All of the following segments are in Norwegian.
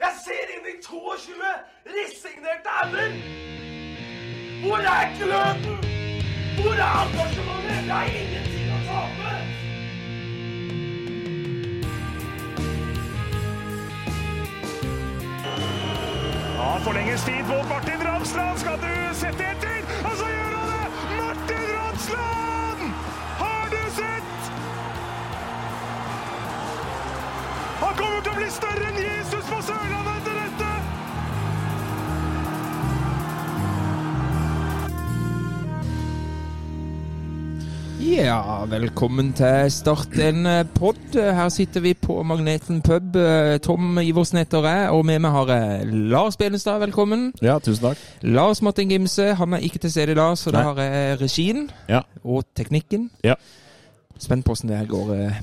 Jeg ser inn i 22 resignerte ender! Hvor er gløden? Hvor er engasjementet? Jeg har ingenting å tape! Ja, forlenges tid på Martin Ramsland. Skal du sette etter? Og så gjør han det! Martin Ramsland! Kommer til å bli større enn Jesus på Sørlandet etter dette! Ja, velkommen til Start en pod. Her sitter vi på Magneten pub. Tom Iversen heter jeg, og med meg har jeg Lars Benestad, velkommen. Ja, tusen takk. Lars Martin Gimse, han er ikke til stede i dag, så da har jeg regien Ja. og teknikken. Ja. Spent på hvordan det her går, eh,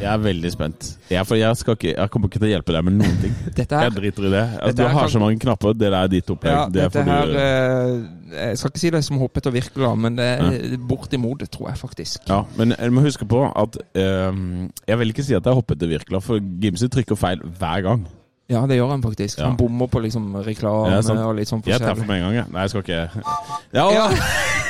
Jeg er veldig spent. Jeg, for jeg, skal ikke, jeg kommer ikke til å hjelpe deg med noen ting. Dette her Jeg driter i det. Altså, du har kan- så mange knapper. Det er ditt opplegg. ja, det dette du her gjøre. eh, Jeg skal ikke si det som hoppet og virkelig, men det er bortimot, tror jeg faktisk. Ja, men jeg må huske på at ehm, Jeg vil ikke si at jeg hoppet og virkelig, for Gimse trykker feil hver gang. Ja, det gjør han faktisk. Ja. Han bommer på liksom reklame Ja, og litt sånn forskjellig. Jeg treffer med en gang, jeg. Nei, jeg skal ikke Ja! Ja.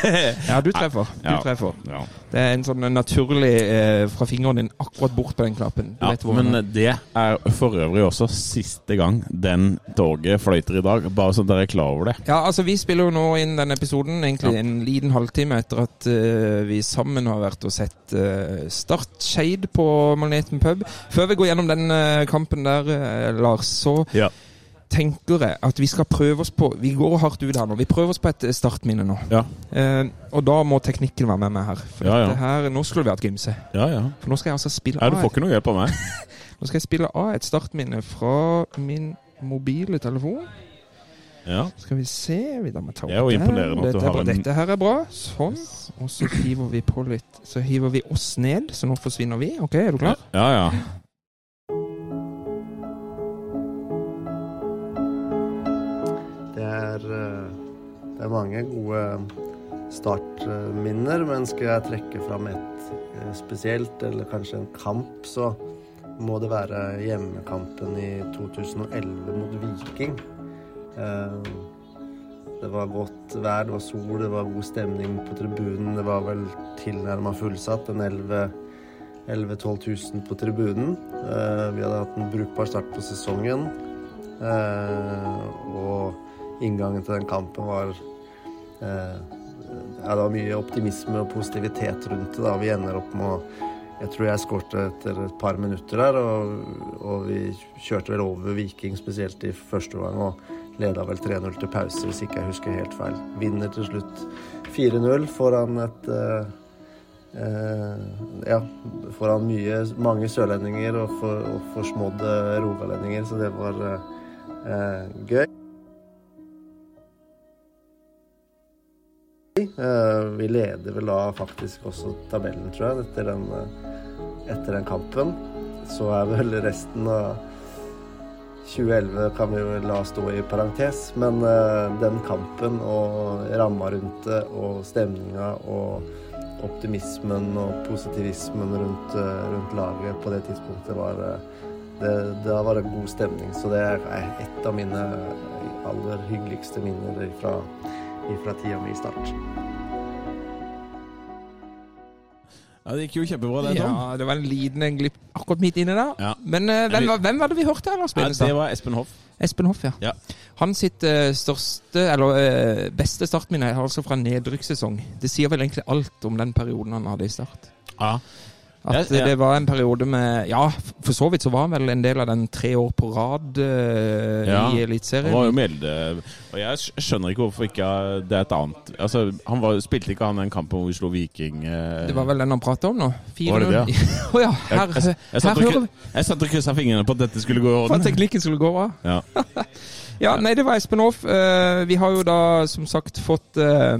ja, du treffer. Du Ja. treffer. ja. Det er en sånn naturlig eh, fra fingeren din akkurat bort på den knappen. Ja, den er. men det er for øvrig også siste gang den toget fløyter i dag. Bare så dere er klar over det. Ja, altså Vi spiller jo nå inn den episoden egentlig en liten halvtime etter at uh, vi sammen har vært og sett uh, Start Skeid på Magneten pub. Før vi går gjennom den uh, kampen der, eh, Lars, så Ja. Tenker jeg at vi skal prøve oss på Vi går hardt ut her nå. Vi prøver oss på et eh, startminne nå. Ja, Eh, og da må teknikken være med meg her. For Ja, ja. her, Nå skulle vi hatt ja. For nå skal jeg altså spille av du får ikke noe hjelp av meg. Nå skal jeg spille av et startminne fra min mobile telefon. Ja. Skal vi se vi da må ta Det er Dette, er en- Dette her er bra. Sånn. Og så hiver vi på litt Så hiver vi oss ned, så nå forsvinner vi. OK, er du klar? Ja, ja. Det er mange gode startminner, men skal jeg trekke fram et eh, spesielt, eller kanskje en kamp, så må det være hjemmekampen i 2011 mot Viking. Eh, Det var godt vær, det var sol, det var god stemning på tribunen. Det var vel tilnærma fullsatt, en 11 11 000-12 000 på tribunen. Eh, Vi hadde hatt en brukbar start på sesongen. Og inngangen til den kampen var Ja, det var mye optimisme og positivitet rundt det. da. Vi ender opp med å Jeg tror jeg skårte etter et par minutter der, og, og vi kjørte vel over Viking, spesielt i første gang og leda vel 3-0 til pause, hvis ikke jeg husker helt feil. Vinner til slutt 4-0 foran et eh, eh, ja, foran mye, mange sørlendinger og, for, og forsmådde rogalendinger, så det var eh, eh, gøy. Vi leder vel da faktisk også tabellen, tror jeg, etter den, eh, etter den kampen. Så er vel resten av 2011 kan vi jo la stå i parentes, men eh, den kampen og ramma rundt det og stemninga og optimismen og positivismen rundt, eh, rundt laget på det tidspunktet var eh, det, Da var en god stemning. Så det er et av mine aller hyggeligste minner fra, fra tida mi i Start. Ja, Det gikk jo kjempebra, det, Tom. Ja, det var en liten glipp akkurat midt inni der. Ja. Men uh, hvem, var- hvem var det vi hørte her, Lars Ja, det var Espen Hoff. Espen Hoff, ja. Ja. Han sitt uh, største, eller uh, beste startminne er altså fra nedrykkssesong. Det sier vel egentlig alt om den perioden han hadde i Start. Ja. At Ja, ja. det var en periode med Ja, for så vidt så var han vel en del av den tre år på rad uh, Ja, i Han var jo melde... Og jeg skjønner ikke hvorfor ikke det er et annet Altså, han var, Spilte ikke han den kampen hvor vi slo Viking uh, Det var vel den han prata om nå? 4-0. Var det det, ja, her, jeg, jeg, jeg, her og jeg satt og kryssa fingrene på at dette skulle gå i orden. for at teknikken skulle gå bra. Ja. Ja, nei, det var Espen Hoff. Eh, vi har jo da som sagt fått eh,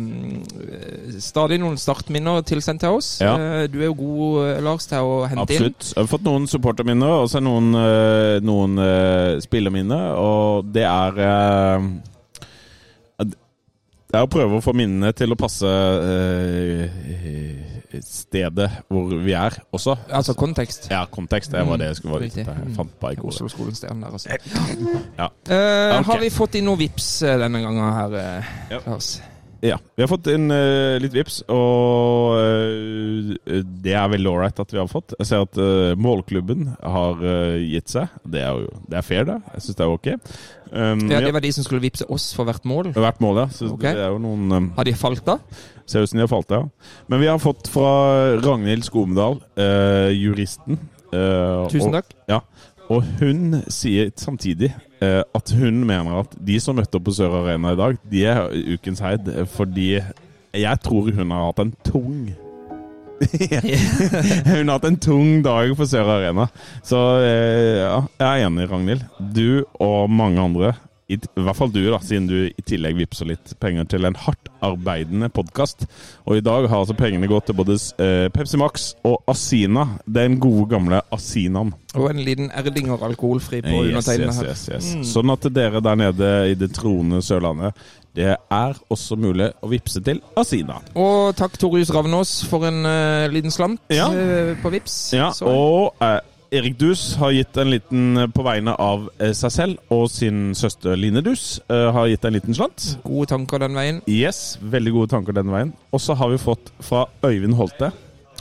stadig noen startminner tilsendt til oss. Ja. Eh, du er jo god, Lars, til å hente Absolutt. Jeg har fått noen supporterminner og så noen, noen spillerminner, og det er Det er å prøve å få minnene til å passe eh, stedet hvor vi er også. Altså kontekst. Ja, kontekst. Det var det jeg skulle være ute etter. Jeg fant bare. Oslo-skolen steder der, altså. Ja. Uh, okay. Har vi fått inn noe vips eh, denne gangen her, eh, Ja. Ja, vi har fått inn uh, litt vips, og uh, det er veldig ålreit at vi har fått. Jeg ser at uh, målklubben har gitt seg. Det er jo det er fair, det. Jeg syns det er ok. Um, Ja, Det var de som skulle vippse oss for hvert mål. Hvert mål, ja. Så okay. det er jo noen um, Har de falt da? Ser ut som de har falt, ja. Men vi har fått fra Ragnhild Skomedal, juristen. Tusen og- takk. Ja, og hun sier samtidig at hun mener at de som møtte opp på Sør Arena i dag, de er ukens heid eh, fordi jeg tror hun har hatt en tung Hun har hatt en tung dag på Sør Arena. Så eh, ja, jeg er enig, Ragnhild. Du og mange andre, i, i hvert fall du, da, siden du i tillegg vippser litt penger til en hardt arbeidende podkast. Og i dag har altså pengene gått til både eh, Pepsi Max og Asina. Den gode, gamle Asinaen. Og en liten Erdinger alkoholfri på Yes, undertegnede her. yes, yes. Sånn at dere der nede i det troende Sørlandet, det er også mulig å vippse til Asina. Og takk Torjus Ravnås for en uh, liten slant Ja. uh, på vips. Ja, Så- og eh, Erik Dus har gitt en liten eh, på vegne av eh, seg selv og sin søster Line Dus. eh, har gitt en liten slant. Gode tanker den veien. Yes, veldig gode tanker den veien. Og så har vi fått fra Øyvind Holte.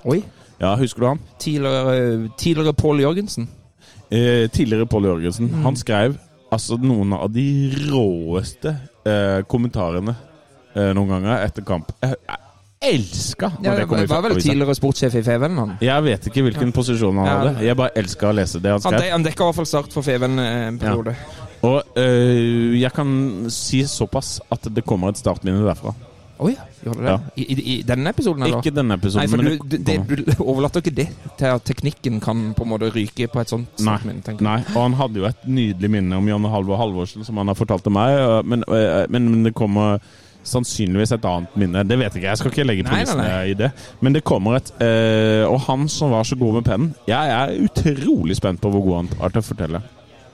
Oi. Ja, husker du han? Tidligere, tidligere Pål Jørgensen. Eh, tidligere Pål Jørgensen. Mm. Han skrev altså noen av de råeste eh, kommentarene eh, noen ganger etter kamp. Jeg, jeg elska Ja, det kom var, var vel tidligere sportssjef i Feven, han. Jeg vet ikke hvilken posisjon han Ja. hadde. Jeg bare elska å lese det han skrev. han dekka i hvert fall start for Feven eh, en periode. Og øh, jeg kan si såpass at det kommer et startminne derfra. Oi, gjør det det? Ja. I, i, I denne episoden, eller? Ikke denne episoden, Nei, for men du, det, du overlater ikke det til at teknikken kan på en måte ryke på et sånt Nei, minne, nei, og han hadde jo et nydelig minne om Janne Halvor Halvorsen, som han har fortalt til meg, men, øh, men, men det kommer sannsynligvis et annet minne. Det vet jeg ikke, jeg skal ikke legge premissene i det. Men det kommer et øh, Og han som var så god med pennen Jeg er utrolig spent på hvor god han er til å fortelle.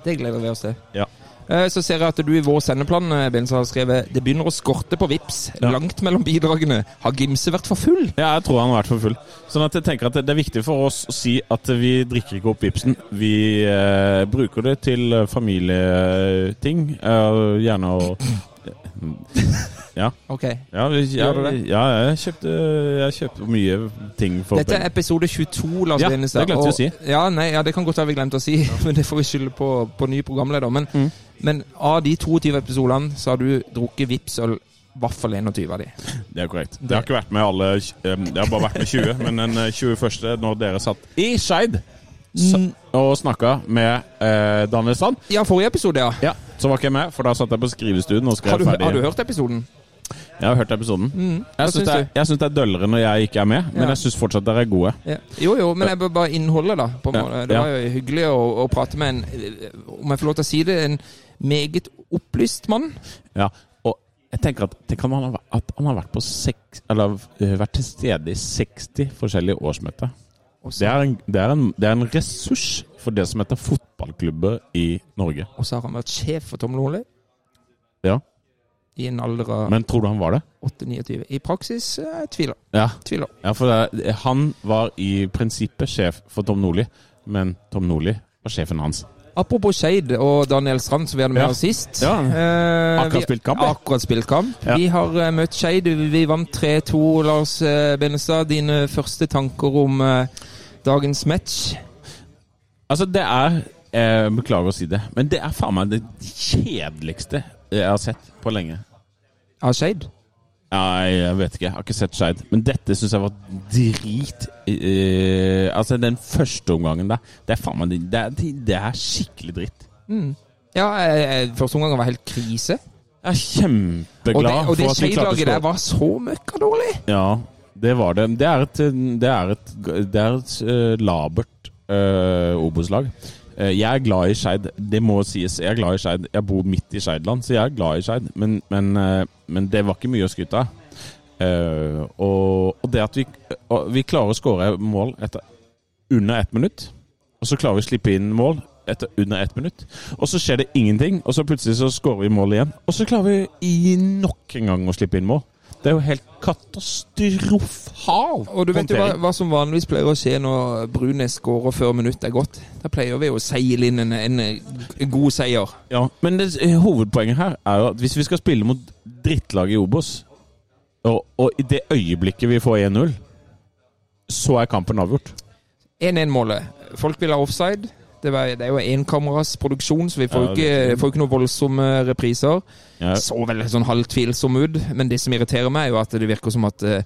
Det gleder vi oss til. Ja. Eh, Så ser jeg at du i vår sendeplan eh, har skrevet Det begynner å skorte på vips. Ja. Langt mellom bidragene. Har Gimse vært for full? Ja, jeg tror han har vært for full. Sånn at jeg tenker at det er viktig for oss å si at vi drikker ikke opp vipsen. Vi eh, bruker det til familieting. Eh, gjerne å Ja. Ok. Ja, vi, ja, Gjør du det? ja, jeg kjøpte, jeg kjøpte mye ting for Dette er episode 22, Lars Ja, det glemte jeg å si. Ja, nei, ja, det kan godt være vi glemte å si, men det får vi skylde på, på nye programleder. Men, Mm. men av de 22 episodene så har du drukket Vipsøl i hvert fall 21 av de. Det er korrekt. Det har ikke vært med alle Det har bare vært med 20, men den eh, 21. når dere satt i Skeid Mm. og snakka med eh, Daniel Strand Ja, forrige episode, ja. Ja, så var ikke jeg med, for da satt jeg på skrivestuen og skrev Har du, ferdig. har du hørt episoden? Jeg har hørt episoden. Mm. Jeg syns det, det er døllere når jeg ikke er med, men Ja. jeg syns fortsatt dere er gode. Ja. Jo, jo, men jeg bør bare innholdet, da. På en måte. Det var jo hyggelig å, å prate med en, om jeg får lov til å si det, en meget opplyst mann. Ja, og jeg tenker at, tenk han har, at han har vært på seks, eller eh, vært til stede i 60 forskjellige årsmøter. Det er, en, det, er en, det er en ressurs for det som heter fotballklubber i Norge. Og så har han vært sjef for Tom Nordli Ja, i en alder av Men tror du han var det? 8-29. I praksis eh, jeg tviler. Ja, tviler. ja for det, han var i prinsippet sjef for Tom Nordli, men Tom Nordli var sjefen hans. Apropos Skeid og Daniel Strand, som vi hadde med Ja. oss sist. Ja. Eh, Akkurat vi- spilt kamp, ja. Akkurat spilt kamp. Vi har eh, møtt Skeid. Vi vant 3-2. Lars uh, Benestad, dine første tanker om eh, dagens match? Altså, det er jeg Beklager å si det, men det er faen meg det kjedeligste jeg har sett på lenge. Av Skeid? Nei, jeg vet ikke. Jeg har ikke sett Skeid. Men dette syns jeg var drit eh, Altså, den første omgangen der, det er faen meg Det er, det er skikkelig dritt. Ja, eh, første omgang var helt krise. Jeg er Og det, kjempeglad og det for at vi klarte å Skeid-laget der var så møkkadårlig! Ja, det var det. Det er et, det er et, det er et eh, labert uh, Obos-lag. Uh, jeg er glad i Skeid, det må sies. Jeg er glad i Skeid. Jeg bor midt i Skeidland, så jeg er glad i Skeid. Men, men, uh, men det var ikke mye å skryte av. Og, og det at vi, vi klarer å skåre mål etter under ett minutt, og så klarer vi å slippe inn mål etter under ett minutt, og så skjer det ingenting, og så plutselig så skårer vi mål igjen, og så klarer vi i nok en gang å slippe inn mål. Det er jo helt katastrofal Og du vet jo hva, hva som vanligvis pleier å skje når Brunes skårer før minuttet er gått. Da pleier vi å seile inn en, en, god seier. Ja, men det, hovedpoenget her er jo at hvis vi skal spille mot drittlag i Obos, og, og i det øyeblikket vi får 1-0, så er kampen avgjort. 1-1-målet. Folk vil ha offside. Det, var, det er jo enkameras produksjon, så vi får Ja, ikke, får ikke noen voldsomme repriser. Ja. Så vel sånn halvtvilsom ut, men det som irriterer meg, er jo at det virker som at uh,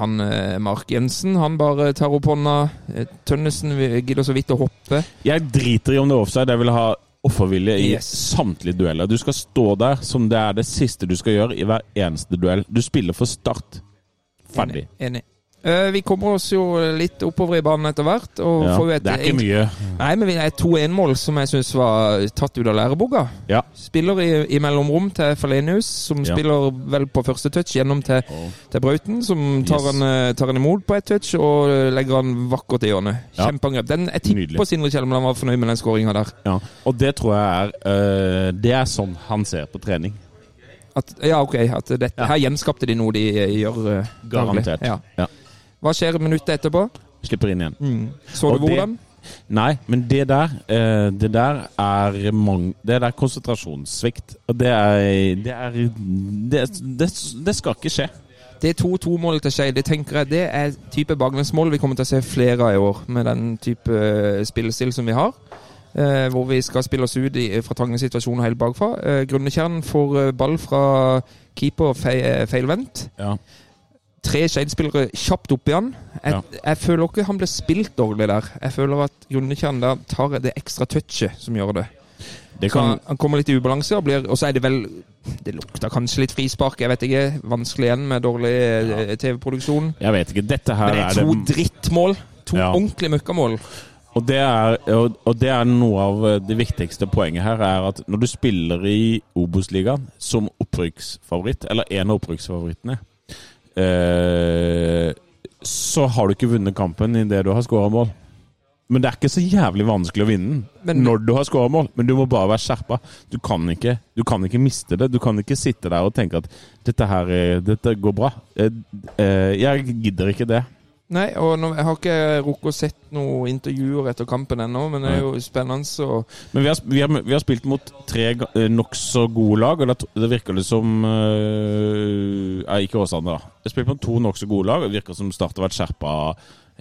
han eh, Mark Jensen han bare tar opp hånda. Tønnesen gidder så vidt å hoppe. Jeg driter i om det er offside. Jeg vil ha offervilje i Yes. samtlige dueller. Du skal stå der som det er det siste du skal gjøre i hver eneste duell. Du spiller for Start. Ferdig. Enig. Enig. Eh, vi kommer oss jo litt oppover i banen etter hvert. Ja, et, det er ikke mye. Nei, men vi er to 1-mål som jeg syns var tatt ut av læreboka. Ja. Spiller i, i mellomrom til Falenius, som Ja. spiller vel på første touch gjennom til, til Brauten, som tar, Yes. han, eh, tar han imot på ett touch og eh, legger han vakkert i hjørnet. Kjempeangrep. Den, jeg tipper Sindre Kjelmeland var fornøyd med den skåringa der. Ja. Og det tror jeg er øh, Det er sånn han ser på trening. At, ja, ok. At dette. Her gjenskapte de noe de gjør daglig. Garantert. Ja. Ja. Hva skjer minuttet etterpå? Slipper inn igjen. Så du Og det- hvordan? Nei, men det der eh, Det der er mange, Det der konsentrasjonssvikt. Det er Det, er, det, det, det skal ikke skje. Det 2-2-målet til Skei, det tenker jeg det er type baklengsmål vi kommer til å se flere av i år, med den type eh, spillestil som vi har. Eh, hvor vi skal spille oss ut i, fra trange situasjoner helt bakfra. Eh, Grunnekjernen får ball fra keeper fe, feilvendt. Ja. Tre Skeid-spillere kjapt opp i han. Jeg, Ja. jeg føler ikke han ble spilt dårlig der. Jeg føler at Grunnekjernen der tar det ekstra touchet som gjør det. Det kan han, han kommer litt i ubalanse, og, blir, og så er det vel Det lukter kanskje litt frispark, jeg vet ikke. Vanskelig igjen med dårlig ja. TV-produksjon. Jeg vet ikke. Dette her Men det er er to det drittmål. To Ja. ordentlige møkkamål. Og det, er, og, og det er noe av eh, det viktigste poenget her, er at når du spiller i Obos-ligaen som opprykksfavoritt, eller en av opprykksfavorittene, eh, så har du ikke vunnet kampen idet du har skåra mål. Men det er ikke så jævlig vanskelig å vinne den når du har skåra mål. Men du må bare være skjerpa. Du, kan ikke- du kan ikke miste det. Du kan ikke sitte der og tenke at dette her er- dette går bra. Eh, eh, Jeg gidder ikke det. Nei, og nå, jeg har ikke rukket å sett noen intervjuer etter kampen ennå, men det er jo spennende. Så Men vi har, vi har, vi har spilt mot tre eh, nokså gode lag, og det virker det som øh, ikke Åsane, da. Vi har spilt mot to nokså gode lag, og det virker som Start har vært skjerpa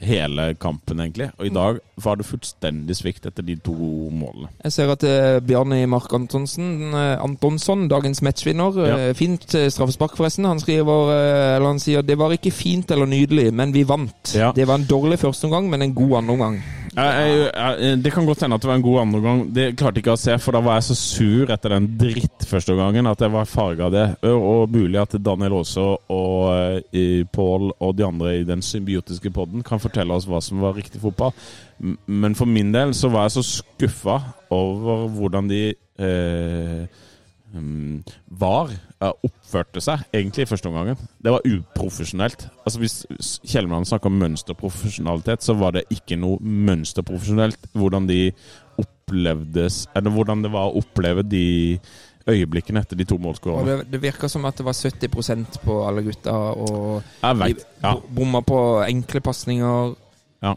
hele kampen, egentlig. Og i dag var det fullstendig svikt etter de to målene. jeg ser at uh, Bjarni Mark Antonsen, eh, Antonsson, dagens matchvinner Ja. eh, Fint eh, straffespark, forresten. Han skriver, eh, eller han sier det var ikke fint eller nydelig, men vi vant. Ja. Det var en dårlig førsteomgang, men en god andreomgang. Jeg, det kan godt hende at det var en god andreomgang. Det klarte ikke å se, for da var jeg så sur etter den drittførsteomgangen at jeg var farga av det. Og mulig at Daniel Aase og eh, Pål og de andre i den symbiotiske podden kan fortelle oss hva som var riktig fotball. Men for min del så var jeg så skuffa over hvordan de eh, mm, var, oppførte seg egentlig i første omgang. Det var uprofesjonelt. Altså Hvis Kjellemann snakker om mønsterprofesjonalitet, så var det ikke noe mønsterprofesjonelt hvordan de opplevdes Eller hvordan det var å oppleve de øyeblikkene etter de to målskårene. det, virka som at det var 70% på alle gutta, og vet. Ja, bo- bomma på enkle pasninger. ja.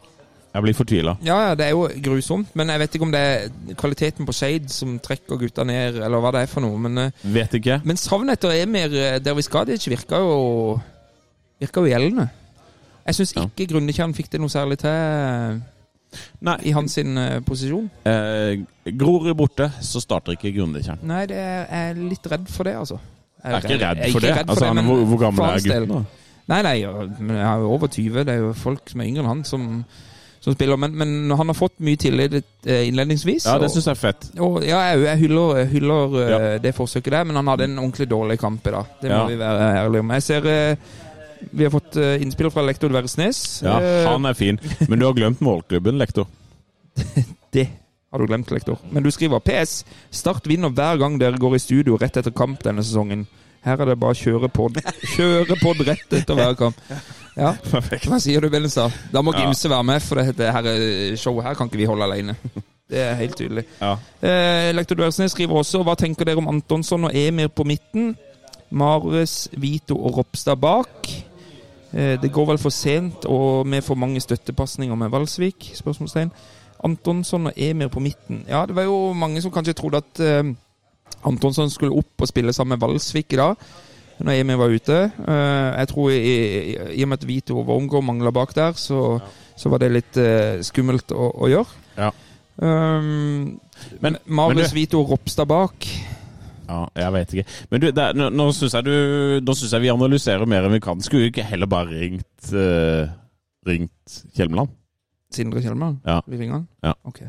Jeg blir fortvila. Ja, ja, det er jo grusomt, men jeg vet ikke om det er kvaliteten på Shade som trekker gutta ned, eller hva det er for noe. Men, eh, Vet ikke. men savnet etter Emir eh, Derviskadic virka jo Virka jo gjeldende. Jeg syns Ja. ikke Grundekjern fikk det noe særlig til eh, Nei, i hans sin, posisjon. eh, gror borte, så starter ikke Grundekjern. Nei, det er, jeg er litt redd for det, altså. Jeg er ikke redd er for det. redd Altså, han, er- men hvor, hvor gammel er gutten? da? Nei, nei, jeg er over 20. Det er jo folk som er yngre enn han, som, som spiller. Men, men han har fått mye tillit eh, innledningsvis. Ja, det syns jeg er fett. Og, ja, jeg, jeg hyller, jeg hyller eh, Ja. det forsøket der, men han hadde en ordentlig dårlig kamp i dag. Det må Ja. vi være ærlige om. Jeg ser eh, vi har fått innspill fra lektor Dversnes. Ja, han er fin. Men du har glemt målklubben, lektor. Det har du glemt, lektor. Men du skriver PS. Start vinner hver gang dere går i studio rett etter kamp denne sesongen. Her er det bare kjøre på Kjøre på rett etter hver kamp. Ja, Hva sier du, Billenstad? Da må Ja. Gimse være med, for det, det her eh, showet her kan ikke vi holde alene. Det er helt tydelig. Ja. Eh, Lektor Dversnes skriver også Hva tenker dere om Antonsson og Emir på midten? Mares, Vito og Ropstad bak. Eh, det går vel for sent og med for mange støttepasninger med Valsvik? spørsmålstegn. Antonsson og Emir på midten. Ja, det var jo mange som kanskje trodde at eh, Antonsson skulle opp og spille sammen med Valsvik i dag, når Emil var ute. Eh, jeg tror i, i, og med at Vito og Wormgård mangla bak der, så, så var det litt eh, skummelt å, å gjøre. Ja. Um, Men- Marius du- Vito Ropstad bak. Ja, jeg vet ikke. Men du, det, er- nå, nå syns jeg, jeg vi analyserer mer enn vi kan. Skulle vi ikke heller bare ringt, uh, ringt Kjelmeland? Sindre Kjelmeland? Ja. Vi ringer han? Ja. Ok.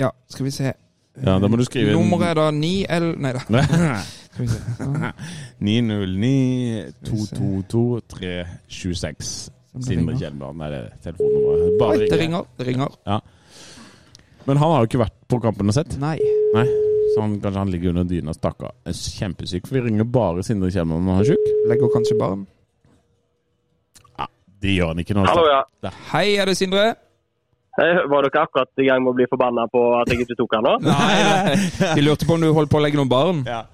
Ja, skal vi se. Ja, da må du skrive Nummeret er da 9 L Nei da. Skal vi se. Sånn. 909 222 326. det Sindre er det telefonnummeret. Bare Oi, det ringer. Det ringer. Men han har jo ikke vært på kampen og sett. Nei. Nei, så han, kanskje han ligger under dyna, stakkar. Kjempesyk, for vi ringer bare Sindre Kjellmann når han er sjuk. Legger kanskje barn. Det gjør han ikke nå. Hallo, ja. Hei, er det Sindre? Hei, Var dere akkurat i gang med å bli forbanna på at jeg ikke tok han nå? Nei, nei. Vi lurte på om du holdt på å legge noen barn. Ja.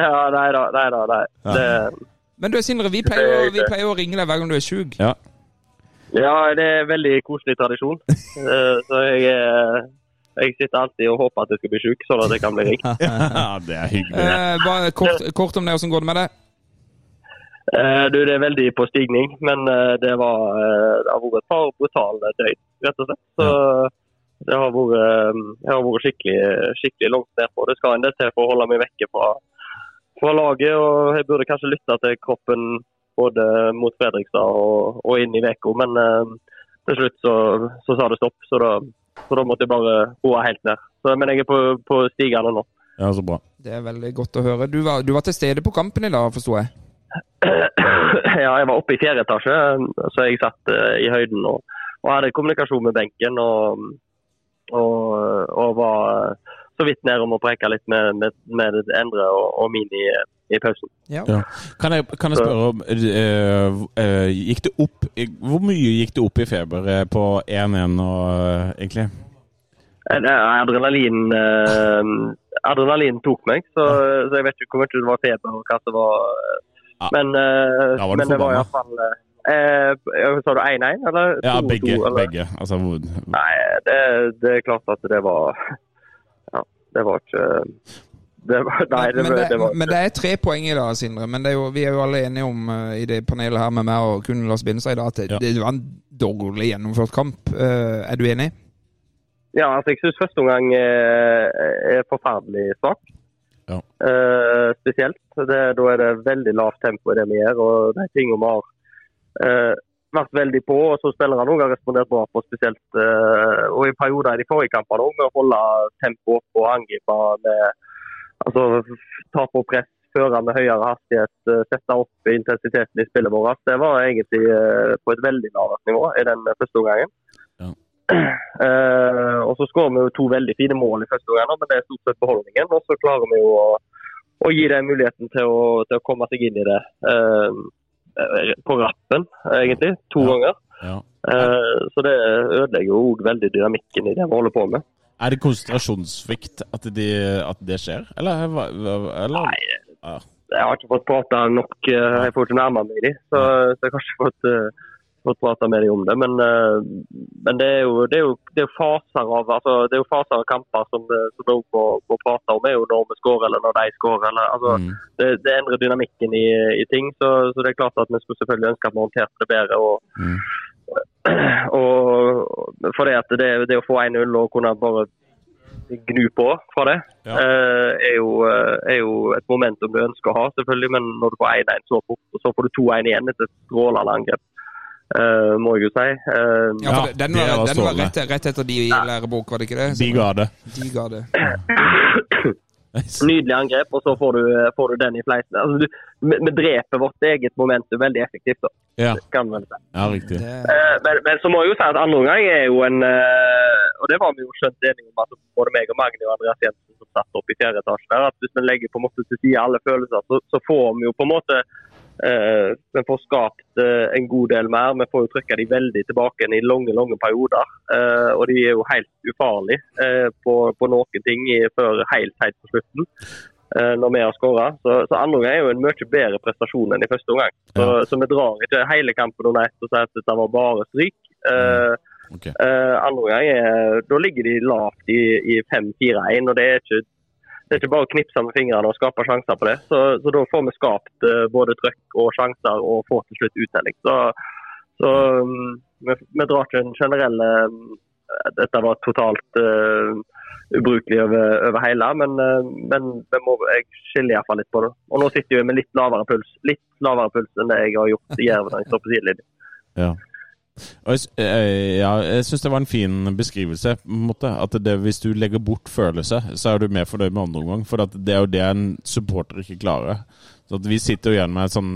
Ja, nei da. Nei da. Nei. Det, Men du, Sindre, vi pleier, vi pleier å ringe deg hver gang du er sjuk. Ja. ja, det er veldig koselig tradisjon. Eh, Så jeg, eh, jeg sitter alltid og håper at jeg skal bli sjuk, sånn at jeg kan bli ringt. ja, det er hyggelig. Eh, bare kort, kort om det, åssen går det med deg? Eh, Du, det er veldig på stigning, men eh, det, var, det har vært et par brutale døgn, rett og slett. Så det har vært, jeg har vært skikkelig, skikkelig langt nedpå. Det skal en del til for å holde meg vekke fra, fra laget. og Jeg burde kanskje lytte til kroppen både mot Fredrikstad og, og inn i uka, men eh, til slutt så, så sa det stopp. Så da, så da måtte jeg bare roe helt ned. Så, men jeg er på, på stigende nå. Ja, så bra. Det er veldig godt å høre. Du var, du var til stede på kampen i dag, forsto jeg? Ja, jeg var oppe i fjerde etasje, så jeg satt eh, i høyden og, og hadde kommunikasjon med benken. Og, og, og var så vidt ned om å preke litt med, med, med Endre og, og Mini i, i pausen. Ja. Ja. Kan, jeg, kan jeg spørre om uh, uh, Gikk det opp Hvor mye gikk det opp i feber eh, på 1-1 nå, uh, egentlig? Eh, Adrenalin, eh, adrenalin tok meg, så, så jeg vet ikke hvor mye det var feber og hva det var. eh, Ja. Men, eh, var det, men det var iallfall eh, Sa du 1-1, eller 2-2? Ja, begge. eller? begge. Altså, hvor- Nei, det, det er klart at det var det var ikke det var, Nei, det, men, det, det var men det er tre poeng i dag, Sindre. Men det er jo, vi er jo alle enige om uh, i det panelet her med meg og kun Lars Bindestad i dag at det, Ja. det var en dårlig gjennomført kamp. Uh, er du enig? Ja, altså jeg syns første omgang er, er forferdelig svak. Ja. Uh, spesielt. Det, da er det veldig lavt tempo i det vi gjør. og De tingene vi har eh, vært veldig på, og så spillerne også har respondert bra på. spesielt. Uh, og I perioder i de forrige kampene òg, med å holde tempo oppe og angripe med altså, ta på press, føre med høyere hastighet, eh, sette opp intensiteten i spillet vårt. Det var egentlig eh, på et veldig lavt nivå i den første omgangen. Eh, og så skårer vi jo to veldig fine mål i første omgang, men det er stort sett beholdningen. Og så klarer vi jo å, å gi dem muligheten til å, til å komme seg inn i det eh, på rappen, egentlig. To Ja. ganger. ja. Eh, så det ødelegger jo òg veldig dynamikken i det vi holder på med. Er det konsentrasjonssvikt at, de, at det skjer, eller? eller? Nei. Jeg har ikke fått prata nok. eh, Jeg får ikke nærme meg de, så, så jeg har ikke fått, fått prata med dem om det. Men, eh, men det, er jo, det, er jo, det er faser av altså, det er faser av kamper som, det- som det må, må prate om. er jo når vi skårer eller når de skårer. Eller, altså, Mm. det, det endrer dynamikken i, i ting. Så, så det er klart at vi skulle selvfølgelig ønske at vi håndterte det bedre. og Mm. og for det, at det, det å få 1-0 og kunne bare gnu på fra det, Ja. eh, er, jo, eh, er jo et momentum du ønsker å ha, selvfølgelig. Men når du får 1-1 så fort, og så får du 2-1 igjen etter et strålende angrep, eh, må jeg jo si. Uh, Ja, for den var, den var rett, rett etter de i lærebok, var det ikke det? De ga det. De ga det. Nydelig angrep, og så får du, får du den i fleisen. Altså, du, vi, vi dreper vårt eget momentum veldig effektivt. da, Ja, kan man si. ja riktig. det Eh, men, men så må jeg jo si at andre omgang er jo en uh, Og det var vi jo skjønt enige om, at både meg og Magni og Andreas Jensen som satt opp i fjerde etasje der, at hvis vi legger på en måte til side alle følelser, så, så får vi jo på en måte Vi får skapt eh, en god del mer. Vi får jo trykka de veldig tilbake i lange lange perioder. Eh, og de er jo helt ufarlige eh, på, på noen ting før helt, helt på slutten. eh, når vi har skåra. Så, så andre omgang er jo en mye bedre prestasjon enn i første omgang. Så, så vi drar ikke hele kampen under ett og sier at dette var bare stryk. Mm. Okay. Eh, andre omgang er Da ligger de lavt i, i 5-4-1, og det er ikke det er ikke bare å knipse med fingrene og skape sjanser på det. Så, så da får vi skapt uh, både trøkk og sjanser og får til slutt uttelling. Så, så um, vi, vi drar ikke en generell eh, Dette var totalt uh, ubrukelig over, over hele, men, uh, men må, jeg skiller iallfall litt på det. Og nå sitter vi med litt lavere puls litt lavere puls enn det jeg har gjort i Jerv står på sidelinjen. Ja. Jeg, s- eh, ja, jeg syns det var en fin beskrivelse. på en måte, At det, hvis du legger bort følelse, så er du mer fornøyd med andre omgang. For det er jo det en supporter ikke klarer. Så Vi sitter jo igjen med sånn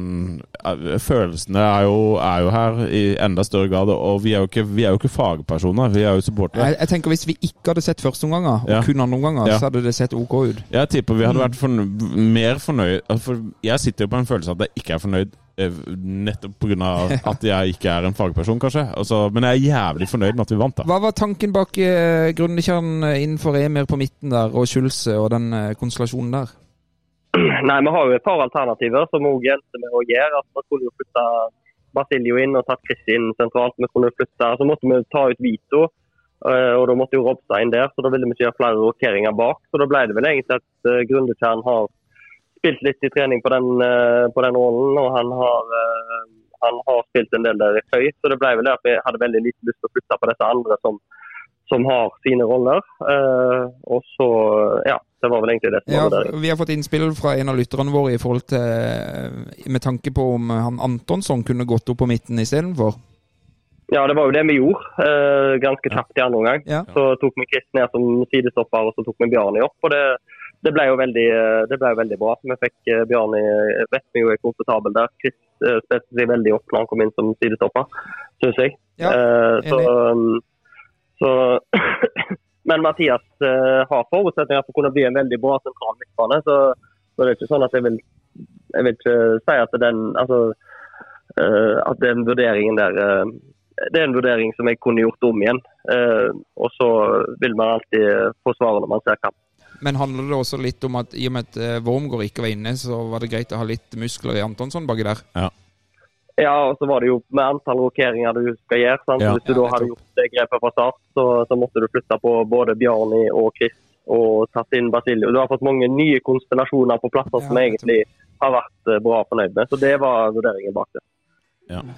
eh, Følelsene er jo, er jo her i enda større grad. Og vi er jo ikke, vi er jo ikke fagpersoner, vi er jo supportere. Jeg, jeg tenker Hvis vi ikke hadde sett førsteomganger, og Ja. kun andreomganger, Ja. så hadde det sett OK ut. Jeg tipper vi hadde vært fornøyd, mer fornøyd altså, For jeg sitter jo på en følelse av at jeg ikke er fornøyd eh, nettopp pga. at jeg ikke er en fagperson, kanskje. Altså, men jeg er jævlig fornøyd med at vi vant, da. Hva var tanken bak eh, Grundekjern innenfor Emir på midten der, og Schulze og den eh, konstellasjonen der? Nei, vi har jo et par alternativer som òg endte med å gjøre. Altså, vi kunne jo flytte Basilio inn og tatt Chris inn sentralt. Vi kunne flytte, Så måtte vi ta ut Vito, eh, og da måtte jo Robstad inn der. Så da ville vi ikke gjøre flere rokeringer bak. Så da ble det vel egentlig at uh, Grundekjern har spilt litt i trening på den, eh, på den rollen, og han har, eh, han har spilt en del der i høy. Så det ble vel det at vi hadde veldig lite lyst til å flytte på disse andre som, som har sine roller. Eh, og så, ja. Det var vel egentlig det som Ja, var vi har fått innspill fra en av lytterne våre i forhold til med tanke på om han Antonsson kunne gått opp på midten istedenfor. Ja, det var jo det vi gjorde. Eh, ganske kjapt i andre omgang. Ja. Så tok vi Chris ned som sidestopper, og så tok vi Bjarni opp. og det, det ble jo veldig, eh, det ble jo veldig bra. Vi fikk eh, Bjarni vet vi jo er komfortabel der. Chris eh, spilte seg veldig opp når han kom inn som sidestopper, syns jeg. Ja, Eh, så, um, så Men Mathias eh, har forutsetninger for å kunne bli en veldig bra sentral midtbane. Så, så det er ikke sånn at jeg vil, jeg vil ikke si at den altså, eh, at den vurderingen der eh, det er en vurdering som jeg kunne gjort om igjen. Eh, og så vil man alltid forsvare når man ser kamp. Men handler det også litt om at i og med at Wormgård ikke var inne, så var det greit å ha litt muskler i Antonsson baki der? Ja, og så var det jo med antall rokeringer du skal gjøre. Sant? Ja. Så Hvis du Ja, da hadde gjort det grepet fra start, så, så måtte du flytte på både Bjarni og Chris og tatt inn Basilio. Du har fått mange nye konstellasjoner på plasser som Ja, som egentlig har vært eh, bra fornøyd med. Så det var vurderingen bak det.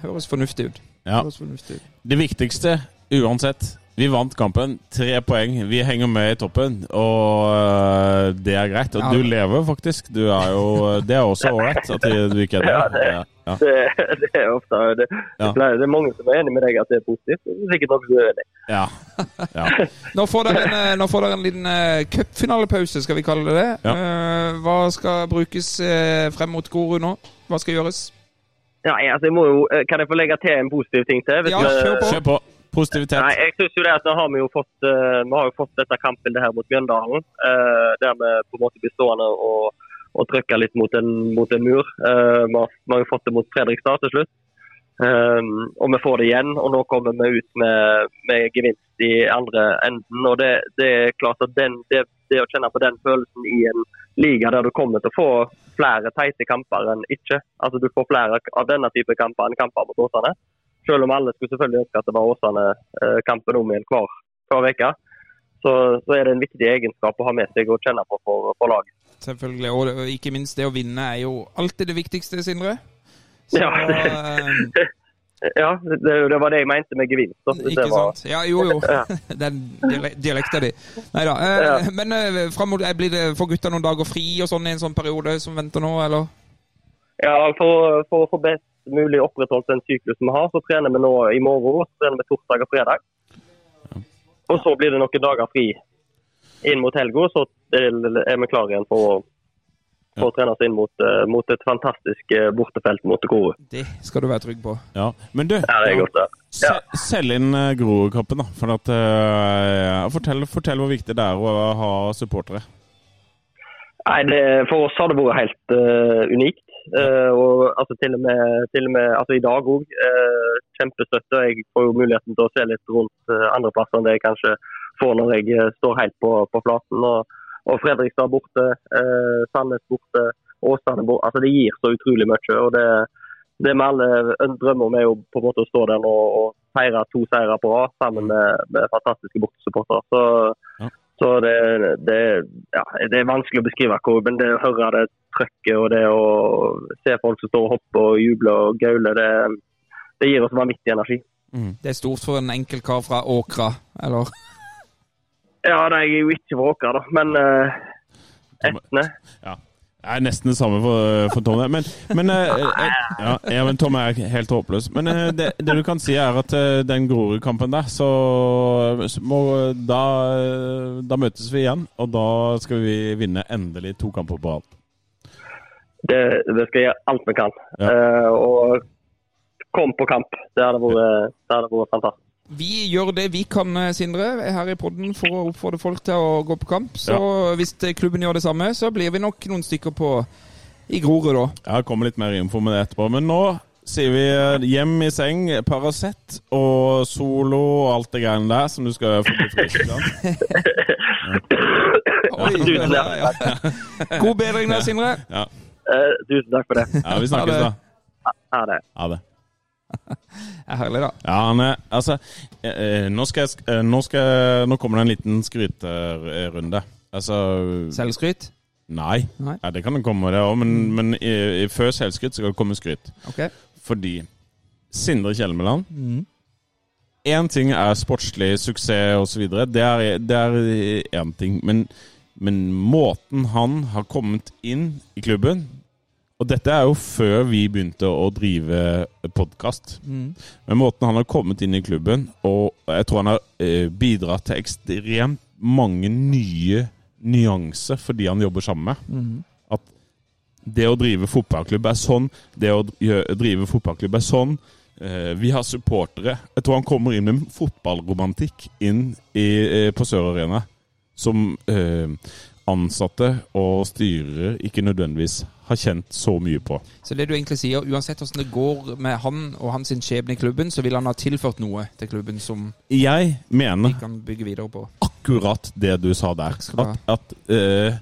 Høres fornuftig ut. Ja. Høres fornuftig ut. Det viktigste uansett Vi vant kampen. Tre poeng. Vi henger med i toppen, og øh, det er greit. Og Ja. du lever faktisk. Du er jo Det er også ålreit at du ikke er Ja, der. det- Ja, ja. Det, det er ofte det, Ja. det, pleier- det er mange som er enig med deg at det er positivt. Det er sikkert noen som er uenig. ja. ja. Nå får dere en, eh, nå får dere en liten uh, cupfinalepause, skal vi kalle det det. Ja. Eh, hva skal brukes eh, frem mot Goru nå? Hva skal gjøres? Ja, altså, jeg må jo, eh, kan jeg få legge til en positiv ting til? Hvis Ja, kjør på. Kjør på. Positivitet. Nei, jeg synes jo det at har vi jo fått, eh, vi har jo fått dette kampbildet her mot Mjøndalen. eh, der vi på en måte blir stående og, og trykke litt mot en, mot en mur. Eh, vi, har, vi har jo fått det mot Fredrikstad til slutt. Um, og vi får det igjen, og nå kommer vi ut med, med gevinst i andre enden. og Det, det er klart at den, det, det å kjenne på den følelsen i en liga der du kommer til å få flere teite kamper enn ikke. Altså Du får flere av denne type kamper enn kamper mot Åsane. Selv om alle skulle selvfølgelig ønske at det var Åsane-kampen om igjen hver, uke. Så, så er det en viktig egenskap å ha med seg og kjenne på for, for laget. Selvfølgelig. Og ikke minst det å vinne er jo alltid det viktigste, Sindre. Så, Ja, eh, Ja, det, det var det jeg mente med gevinst. Ikke det var- sant? Ja, jo, jo. Den diale- dialekta di. Nei da. Eh, Ja. Men eh, mot, eh, blir det for gutta noen dager fri og sånn i en sånn periode som venter nå, eller? Ja, for, for å få best mulig opprettholdt den syklusen vi har, så trener vi nå i morgen. Så trener vi torsdag og fredag. Og så blir det noen dager fri inn mot helga, så er vi klare igjen for å, for å trene oss inn mot, eh, mot et fantastisk eh, bortefelt mot Grorud. Det skal du være trygg på. Ja. Men du, Ja, det er godt, ja. Ja. selg inn uh, Grorud-kappen, da. For at, øh, fortell, fortell hvor viktig det er å ha supportere. Nei, det, For oss har det vært helt uh, unikt. Eh, og altså, til og med, til og med altså, i dag òg. Uh, kjempestøtte. Jeg får jo muligheten til å se litt rundt uh, andre plasser enn det jeg kanskje får når jeg eh, står helt på, på flaten. Og og Fredrikstad borte, uh, Sandnes borte, Åsane borte. Altså, det gir så utrolig mye. og det, det vi alle drømmer om, er jo på en måte å stå der nå og feire to seire på rad sammen med, med fantastiske bortesupportere. Så. Så det, det, ja, det er vanskelig å beskrive, hvor- men det å høre det trøkket og det å se folk som står og hopper og jubler og gauler, det, det gir oss vanvittig energi. Det er stort for en enkel kar fra Åkra, eller? Ja, nei, jeg er jo ikke fra Åkra, da, men uh, Etne. Ja. Det er nesten det samme for, for Tom. Men, men, eh, eh, ja, ja, men Tom er helt håpløs. Men eh, det, det du kan si, er at den Grorud-kampen der, så, må, da, da møtes vi igjen. Og da skal vi vinne endelig to kamper på rad. Det, det skal jeg gjøre alt vi kan. Ja. Uh, og kom på kamp. Det hadde vært, det hadde vært fantastisk. Vi gjør det vi kan, eh, Sindre, her i podden for å oppfordre folk til å gå på kamp. Så hvis eh, klubben gjør det samme, så blir vi nok noen stykker på i Grorud da. Jeg kommer litt mer info med det etterpå. Men nå sier vi eh, hjem i seng, Paracet og Solo og alt det greiene der som du skal få bli frisk av. Ja, God bedring der, Sindre. Ja. Uh, tusen takk for det. ja, vi snakkes Ha det. da. Ha det. Ha det. Det er herlig, da. Ja, er Altså, eh, eh, nå, skal jeg, eh, nå, skal nå kommer det en liten skryterunde. Altså Selvskryt? Nei. Nei. Ja, det kan det komme, det òg, men, men i, i, før selvskryt skal det komme skryt. Okay. Fordi Sindre Kjelmeland. Én ting er sportslig suksess osv. Det det er én ting. Men, men måten han har kommet inn i klubben Og dette er jo før vi begynte å drive podkast. Mm. Men måten han har kommet inn i klubben, og jeg tror han har eh, bidratt til ekstremt mange nye nyanser fordi han jobber sammen med. Mm. At det å drive fotballklubb er sånn, det å drive fotballklubb er sånn. Eh, vi har supportere. Jeg tror han kommer inn med fotballromantikk inn i, eh, på Sør Arena. Som eh, ansatte og styrere ikke nødvendigvis har kjent så mye på. Så det du egentlig sier, uansett hvordan det går med han og hans skjebne i klubben, så vil han ha tilført noe til klubben som Jeg mener kan bygge videre på. akkurat det du sa der. At, at uh,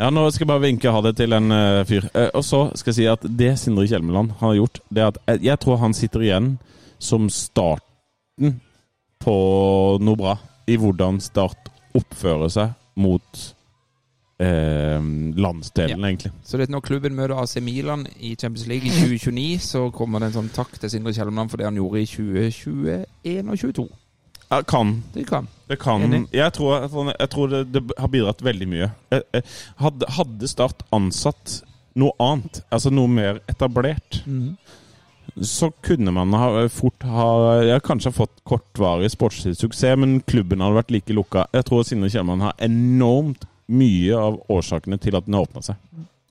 Ja, nå skal jeg bare vinke ha det til en uh, fyr. Uh, og så skal jeg si at det Sindre Kjelmeland har gjort, det er at jeg, jeg tror han sitter igjen som starten på noe bra. I hvordan Start oppfører seg mot eh, landsdelen, egentlig. Så det er når klubben møter AC Milan i Champions League i 2029, så kommer det en sånn takk til Sindre Kjellemland for det han gjorde i 2021 og 2022. Ja, kan. Det kan. Det kan Jeg tror, jeg tror det, det har bidratt veldig mye. Eh, eh, Hadde, hadde Start ansatt noe annet, altså noe mer etablert, så kunne man ha, fort ha ja, Kanskje fått kortvarig sportslig suksess, men klubben hadde vært like lukka. Jeg tror Sindre Kjellmann har enormt mye av årsakene til at den har åpna seg.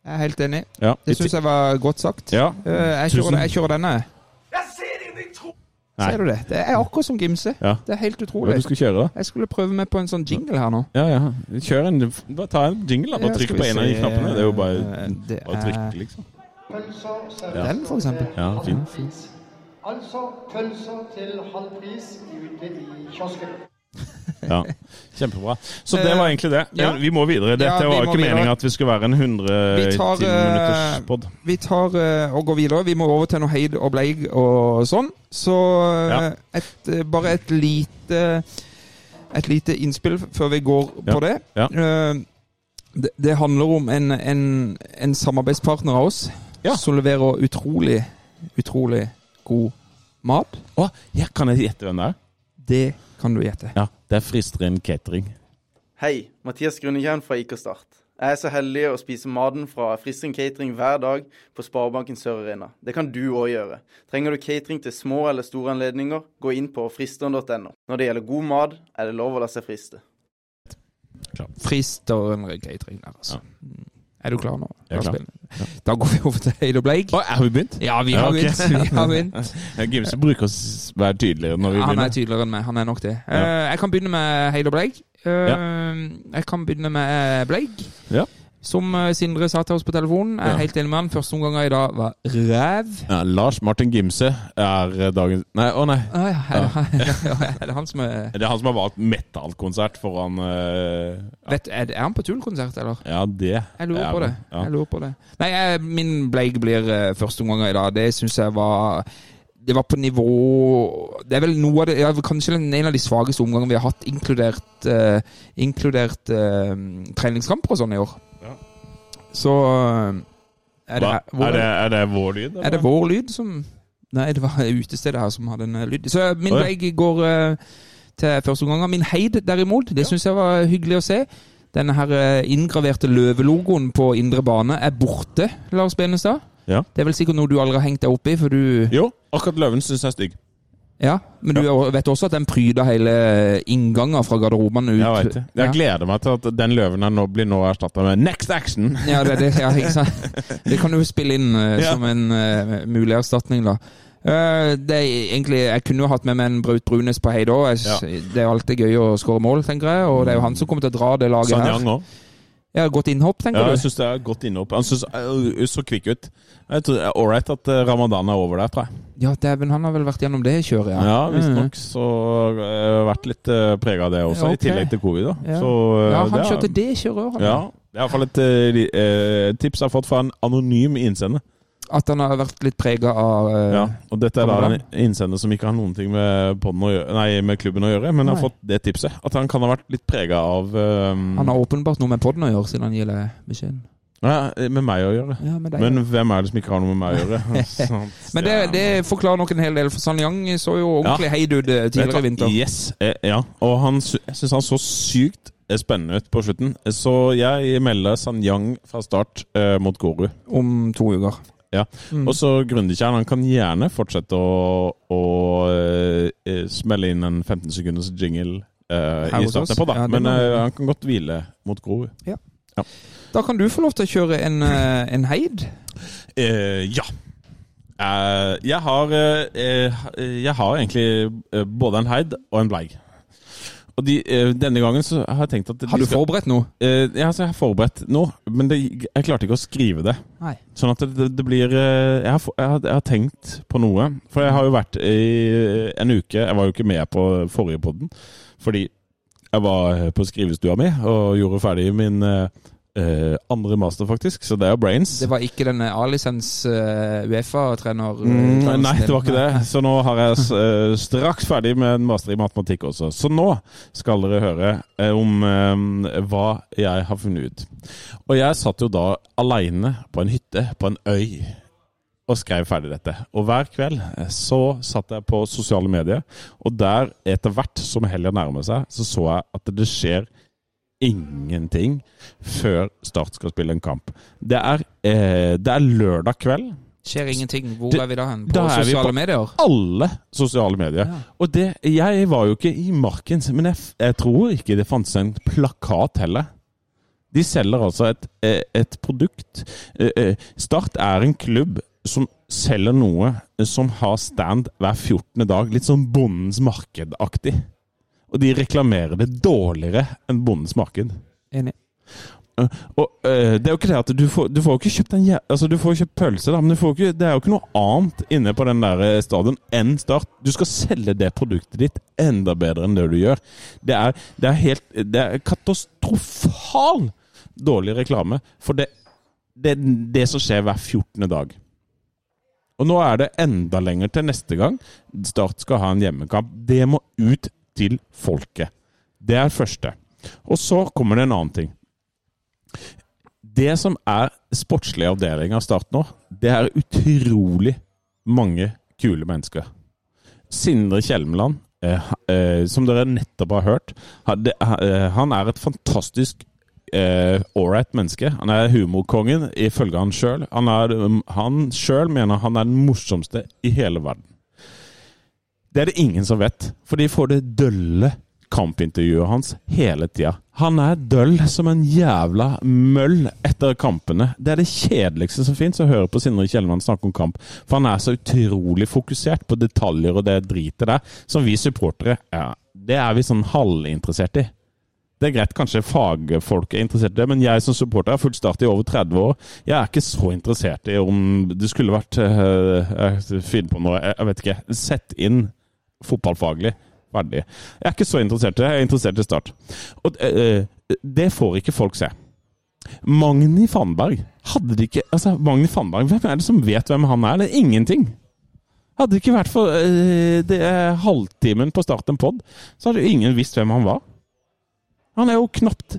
Jeg er helt enig. Ja. Det syns jeg var godt sagt. Ja. Eh, Jeg kjører, jeg kjører denne. Jeg ser inn. Nei. Ser du det? Det er akkurat som Gimse. Ja. Det er helt Hva utrolig. du skulle kjøre, da? Jeg skulle prøve meg på en sånn jingle her nå. Ja, ja. Kjør en Bare ta en jingle, da. Ja, Bare trykk på en av de knappene. Det er jo bare, Det bare å trykke, liksom. Den, for eksempel. Ja, fin. Altså pølser til halv pris ute i kiosken. Ja, Kjempebra. Så det var egentlig det. Ja. Vi må videre. Dette Ja, vi var ikke meninga at vi skulle være en 100 Vi tar, minutters eh, pod. Vi tar eh, og går videre. Vi må over til noe Heid og Bleig og sånn. Så eh, Ja. et, eh, bare et lite Et lite innspill før vi går på det. Eh, det. Det handler om en, en, en samarbeidspartner av oss som leverer utrolig, utrolig god mat. Å, ja, kan jeg gjette hvem det er? Det kan du gjette. Ja, det er Fristeren Catering. Hei, Mathias Grunnekjern fra IK Start. Jeg er så heldig å spise maten fra Fristeren Catering hver dag på Sparebanken Sør Arena. Det kan du òg gjøre. Trenger du catering til små eller store anledninger, gå inn på fristeren.no. Når det gjelder god mat, er det lov å la seg friste. Frister en catering der, altså. Mm. Er du klar nå? Jeg er klar. Da går vi over til Halo og Bleik. Å, har vi begynt? Ja, vi Ja, har begynt. Vi har begynt. Gimse bruker å være tydeligere når vi Han er tydeligere enn meg. Han er nok det. Ja. Eh, jeg kan begynne med Halo og Bleik. Eh, Jeg kan begynne med Bleik. Ja. Som eh, Sindre sa til oss på telefonen, jeg er Ja. helt enig med han. Første omgang i dag var ræv. Ja, Lars Martin Gimse er eh, dagens Nei, å nei. Ah, ja, er, det, er det han som er Det er han som har valgt metallkonsert foran ja. vet, er, er han på tullkonsert, eller? ja, det Jeg lurer er på det. Ja. Jeg lurer på det. Nei, jeg, min bleik blir uh, første omgang i dag. Det syns jeg var Det var på nivå Det er vel noe av det ja, Kanskje en av de svakeste omgangene vi har hatt, inkludert uh, Inkludert treningskamper og sånn i år. Ja. Så eh, er det, hvor er, det, er det vår lyd? er det vår lyd som Nei, det var utestedet her som hadde en eh, lyd. Så min oh, ja. går uh, til første omgang. Min heid, derimot, det syns jeg var hyggelig å se. Denne her eh, inngraverte løvelogoen på indre bane er borte, Lars Benestad. Ja. Det er vel sikkert noe du aldri har hengt deg opp i, for du Jo, akkurat løven syns jeg er stygg. Ja, men du vet også at den pryder hele innganger fra garderobene ut. Jeg vet det. Jeg ja. gleder meg til at den løven her nå blir nå erstatta med Next Action! Ja, det, det, ja, ikke sant? det kan du jo spille inn uh, Ja. som en uh, mulig erstatning, da. Uh, det er egentlig, Jeg kunne jo hatt med meg en Braut Brunes på Heidå. Ja. Det er alltid gøy å skåre mål, tenker jeg. Og det er jo han som kommer til å dra det laget her. Sanyang òg. Ja, Godt innhopp, tenker Ja, jeg du? syns det er godt innhopp. Han synes, øh, så kvikk ut. Jeg tror det er ålreit at øh, ramadan er over der, tror jeg. Ja, dæven, han har vel vært gjennom det kjøret, ja. Ja, Mm. visstnok. Så har jeg har vært litt prega av det også, Ja, ok. i tillegg til covid. da. Ja. Så, øh, Ja, det han er- kjørte det kjøret òg, han. Ja, det er iallfall et øh, øh, tips jeg har fått fra en anonym innsender. At han har vært litt prega av uh, Ja, og dette er da en innsender som ikke har noen ting med, gjøre, nei, med klubben å gjøre, men har fått det tipset. At han kan ha vært litt prega av øhm, Han har åpenbart noe med podden å gjøre, siden han gir beskjeden. ja, Med meg å gjøre. Ja, deg. Men hvem er det som ikke har noe med meg å gjøre? Men det, det forklarer nok en hel del, for San Yang så jo ordentlig heid ut eh, tidligere i vinter. Yes, eh, ja. Og han, jeg syns han så sykt eh, spennende ut på slutten. Så jeg melder San Yang fra start eh, mot Goru. Om to uker. Ja. Mm. Og så Grundekjern, han kan gjerne fortsette å, å eh, smelle inn en 15 sekunders jingle uh, i starten på, da. Ja, Men uh, han kan godt hvile mot Grorud. Da kan du få lov til å kjøre en, en heid. Ja. Jeg har Jeg har egentlig både en heid og en bleig. Og de, eh, denne gangen så har jeg tenkt at Har du skal- forberedt noe? Eh, ja, så jeg har forberedt noe, men det, jeg klarte ikke å skrive det. Nei. Sånn at det, det, det blir eh, jeg har, jeg, har, jeg har tenkt på noe. For jeg har jo vært i en uke Jeg var jo ikke med på forrige podden. Fordi jeg var på skrivestua mi og gjorde ferdig min eh, eh, andre master, faktisk. Så det er jo brains. Det var ikke denne A-lisens uh, Uefa-trener? Mm, nei, det var ikke det. Så nå har jeg uh, straks ferdig med en master i matematikk også. Så nå skal dere høre eh, om eh, hva jeg har funnet ut. Og jeg satt jo da aleine på en hytte på en øy og skrev ferdig dette. Og hver kveld eh, så satt jeg på sosiale medier, og der etter hvert som helga nærmer seg, så så jeg at det skjer ingenting før Start skal spille en kamp. Det er, eh, det er lørdag kveld. Skjer ingenting. Hvor Det- er vi da hen? På da sosiale på- medier? Alle sosiale medier. Ja. Og det, jeg var jo ikke i marken, men jeg, jeg tror ikke det fantes en plakat heller. De selger altså et, eh, et produkt. Eh, eh, Start er en klubb som selger noe som har stand hver 14. dag. Litt sånn Bondens marked-aktig. Og de reklamerer det dårligere enn Bondens marked. Enig. Eh, Og eh, det er jo ikke det at du får, du får ikke kjøpt en Altså, du får kjøpt pølse, da, men du får ikke, det er jo ikke noe annet inne på den der eh, stadion enn Start. Du skal selge det produktet ditt enda bedre enn det du gjør. Det er, det er helt Det er katastrofal dårlig reklame for det, det, det som skjer hver 14. dag. Og nå er det enda lenger til neste gang Start skal ha en hjemmekamp. Det må ut til folket. Det er første. Og så kommer det en annen ting. Det som er sportslig avdeling av Start nå, det er utrolig mange kule mennesker. Sindre Kjelmeland, eh, eh, som dere nettopp har hørt, han, det, eh, han er et fantastisk eh, ålreit menneske. Han er humorkongen, ifølge han sjøl. Han sjøl mener han er den morsomste i hele verden. Det er det ingen som vet, for de får det dølle kampintervjuet hans hele tida. Han er døll som en jævla møll etter kampene. Det er det kjedeligste som fins, å høre på Sindre Kjellemann snakke om kamp. For han er så utrolig fokusert på detaljer og det dritet der, som vi supportere ja, Det er vi sånn halvinteressert i. Det er greit, kanskje fagfolk er interessert i det, men jeg som supporter har fulgt Start i over 30 år. Jeg er ikke så interessert i om det skulle vært Jeg finner på noe, jeg vet ikke. Sett inn fotballfaglig. Ferdig. Jeg er ikke så interessert i det. Jeg er interessert i Start. Og uh, det får ikke folk se. Magni Fannberg Hadde de ikke Altså, Magni Fannberg, hvem er det som vet hvem han er? Det er ingenting. Hadde det ikke vært for uh, det halvtimen på Start en pod, så hadde jo ingen visst hvem han var. Han er jo knapt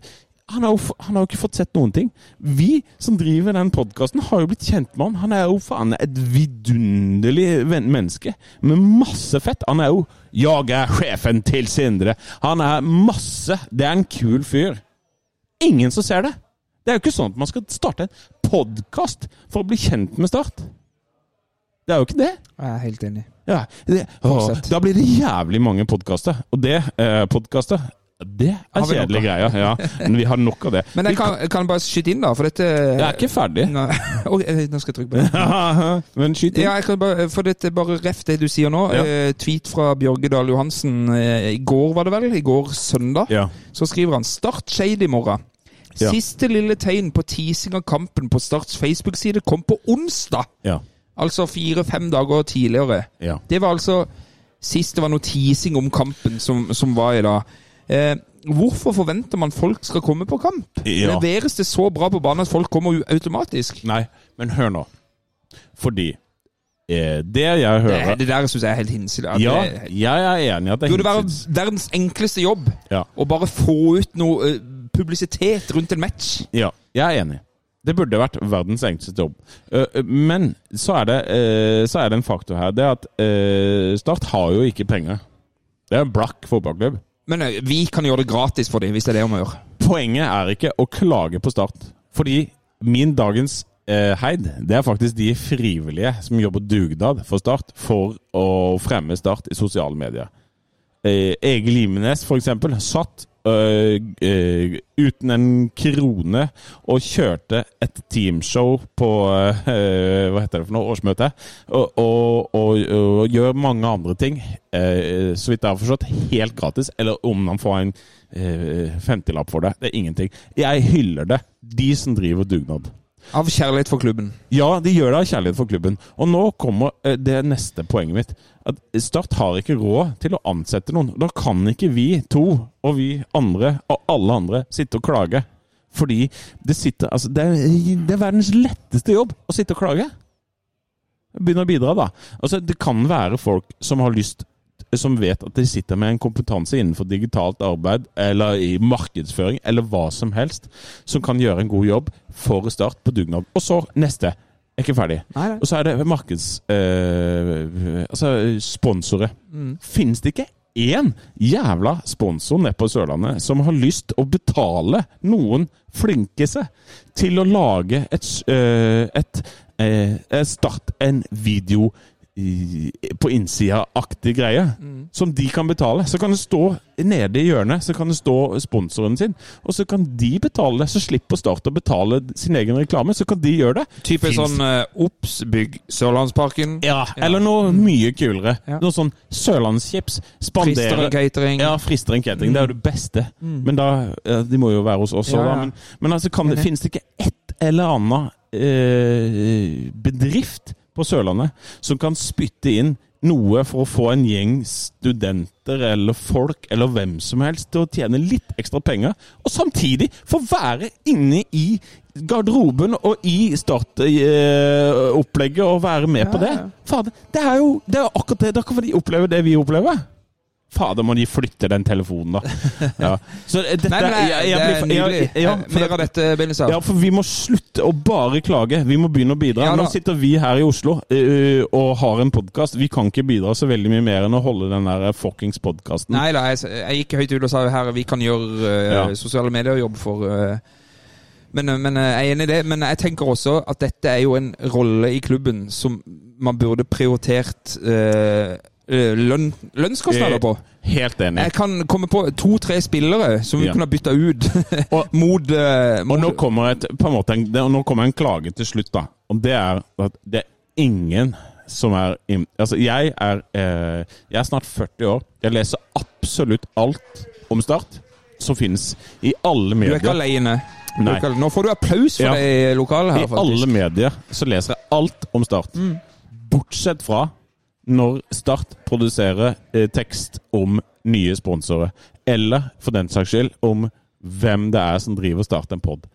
han har, jo, han har jo ikke fått sett noen ting. Vi som driver den podkasten, har jo blitt kjent med han. Han er jo faen et vidunderlig menneske med masse fett. Han er jo 'Jeg er sjefen til Sindre'. Han er masse Det er en kul fyr. Ingen som ser det. Det er jo ikke sånn at man skal starte en podkast for å bli kjent med Start. Det er jo ikke det. Jeg er helt enig. Ja, det, å, da blir det jævlig mange podkaster. Og det eh, podkaster det er kjedelige greier. Ja. Men vi har nok av det. Men jeg kan, kan bare skyte inn, da, for dette Jeg er ikke ferdig. Nå, okay, nå skal jeg trykke på det. Men skyt inn. Ja, jeg kan bare, for dette bare ref det du sier nå. Ja. Eh, tweet fra Bjørge Dahl Johansen eh, i går, var det vel? I går søndag. Ja. Så skriver han 'Start Shade i morgen'. Ja. Siste lille tegn på teasing av kampen på Starts Facebook-side kom på onsdag. Ja. Altså fire-fem dager tidligere. Ja. Det var altså sist det var noe teasing om kampen som, som var i dag. Eh, hvorfor forventer man folk skal komme på kamp? Ja. Leveres det så bra på banen at folk kommer automatisk? Nei, men hør nå. Fordi eh, det jeg hører det der syns jeg er helt hinsidig. Ja, det- jeg er enig i at det Det burde være verdens enkleste jobb Ja. å bare få ut noe eh, publisitet rundt en match. Ja, jeg er enig. Det burde vært verdens enkleste jobb. Eh, eh, Men så er, det, så er det en faktor her. Det er at Start har jo ikke penger. Det er en blakk fotballklubb. Men eh, vi kan gjøre det gratis for dem, hvis det er det vi gjør. Poenget er ikke å klage på Start. Fordi min dagens eh, heid, det er faktisk de frivillige som jobber dugnad for Start for å fremme Start i sosiale medier. Eh, Egil for eksempel, satt øh, uten en krone og kjørte et teamshow på uh, Hva heter det for noe? Årsmøte. Og, og, og, og gjør mange andre ting, så vidt jeg har forstått, helt gratis. Eller om han får en femtilapp 50-lapp for det. Det er ingenting. Jeg hyller det. De som driver dugnad. Av kjærlighet for klubben. Ja, de gjør det av kjærlighet for klubben. Og nå kommer eh, det neste poenget mitt. At Start har ikke råd til å ansette noen. Da kan ikke vi to og vi andre og alle andre sitte og klage. Fordi det sitter Altså, det er, det er verdens letteste jobb å sitte og klage. Begynne å bidra, da. Altså, det kan være folk som har lyst som vet at de sitter med en kompetanse innenfor digitalt arbeid eller i markedsføring eller hva som helst, som kan gjøre en god jobb for Start på dugnad. Og så neste. Jeg er ikke ferdig. Nei, nei. Og så er det markeds... Eh, altså sponsorer. Mm. Finnes det ikke én jævla sponsor nede på Sørlandet som har lyst å betale noen flinkese til å lage et, eh, et, eh, Start en video på innsida-aktig greie, som de kan betale. Så kan det stå nede i hjørnet så kan det stå sponsoren sin, og så kan de betale det. Så slipper Start å betale sin egen reklame, så kan de gjøre det. Type Finns- sånn uh, Ops, bygg Sørlandsparken. ja, eller noe mye kulere. Ja. Noe sånn Sørlandschips. Frister Spandere en catering. Ja, frister en catering. Det er jo det beste. Men da ja, De må jo være hos oss òg, Ja, da. Men, men altså, kan det, finnes det ikke ett eller annet eh, bedrift på Sørlandet som kan spytte inn noe for å få en gjeng studenter eller folk eller hvem som helst til å tjene litt ekstra penger, og samtidig få være inne i garderoben og i startopplegget og være med Ja, på det. Fader, det er jo det er akkurat det. Da kan de oppleve det vi opplever. Fader, må de flytte den telefonen, da. Ja. Så eh, dette Nei, men det, jeg- jeg det er nydelig. ja, Eh, Mer av dette, Benizar. ja, for vi må slutte å bare klage. Vi må begynne å bidra. Ja. Nå sitter vi her i Oslo uh, og har en podkast. Vi kan ikke bidra så veldig mye mer enn å holde den der fuckings podkasten. Nei da, jeg, jeg gikk høyt ut og sa her vi kan gjøre uh, Ja. sosiale medier-jobb for uh, men, eh, men eh, jeg er enig i det. Men jeg tenker også at dette er jo en rolle i klubben som man burde prioritert eh, eh, lønn, lønnskostnader på. Helt enig. Jeg kan komme på to-tre spillere som vi Ja. kunne ha bytta ut Og- mot, eh, Og nå kommer, et, måte nå kommer en klage til slutt, da. Og det er at det er ingen som er Altså, jeg er eh, Jeg er snart 40 år. Jeg leser absolutt alt om Start. som finnes i alle er medier. Du er ikke alene. Nå får du applaus for Ja. det i lokalet her, I alle medier så leser jeg alt om Start. Bortsett fra når Start produserer eh, tekst om nye sponsorer. Eller for den saks skyld om hvem det er som driver Start en pod.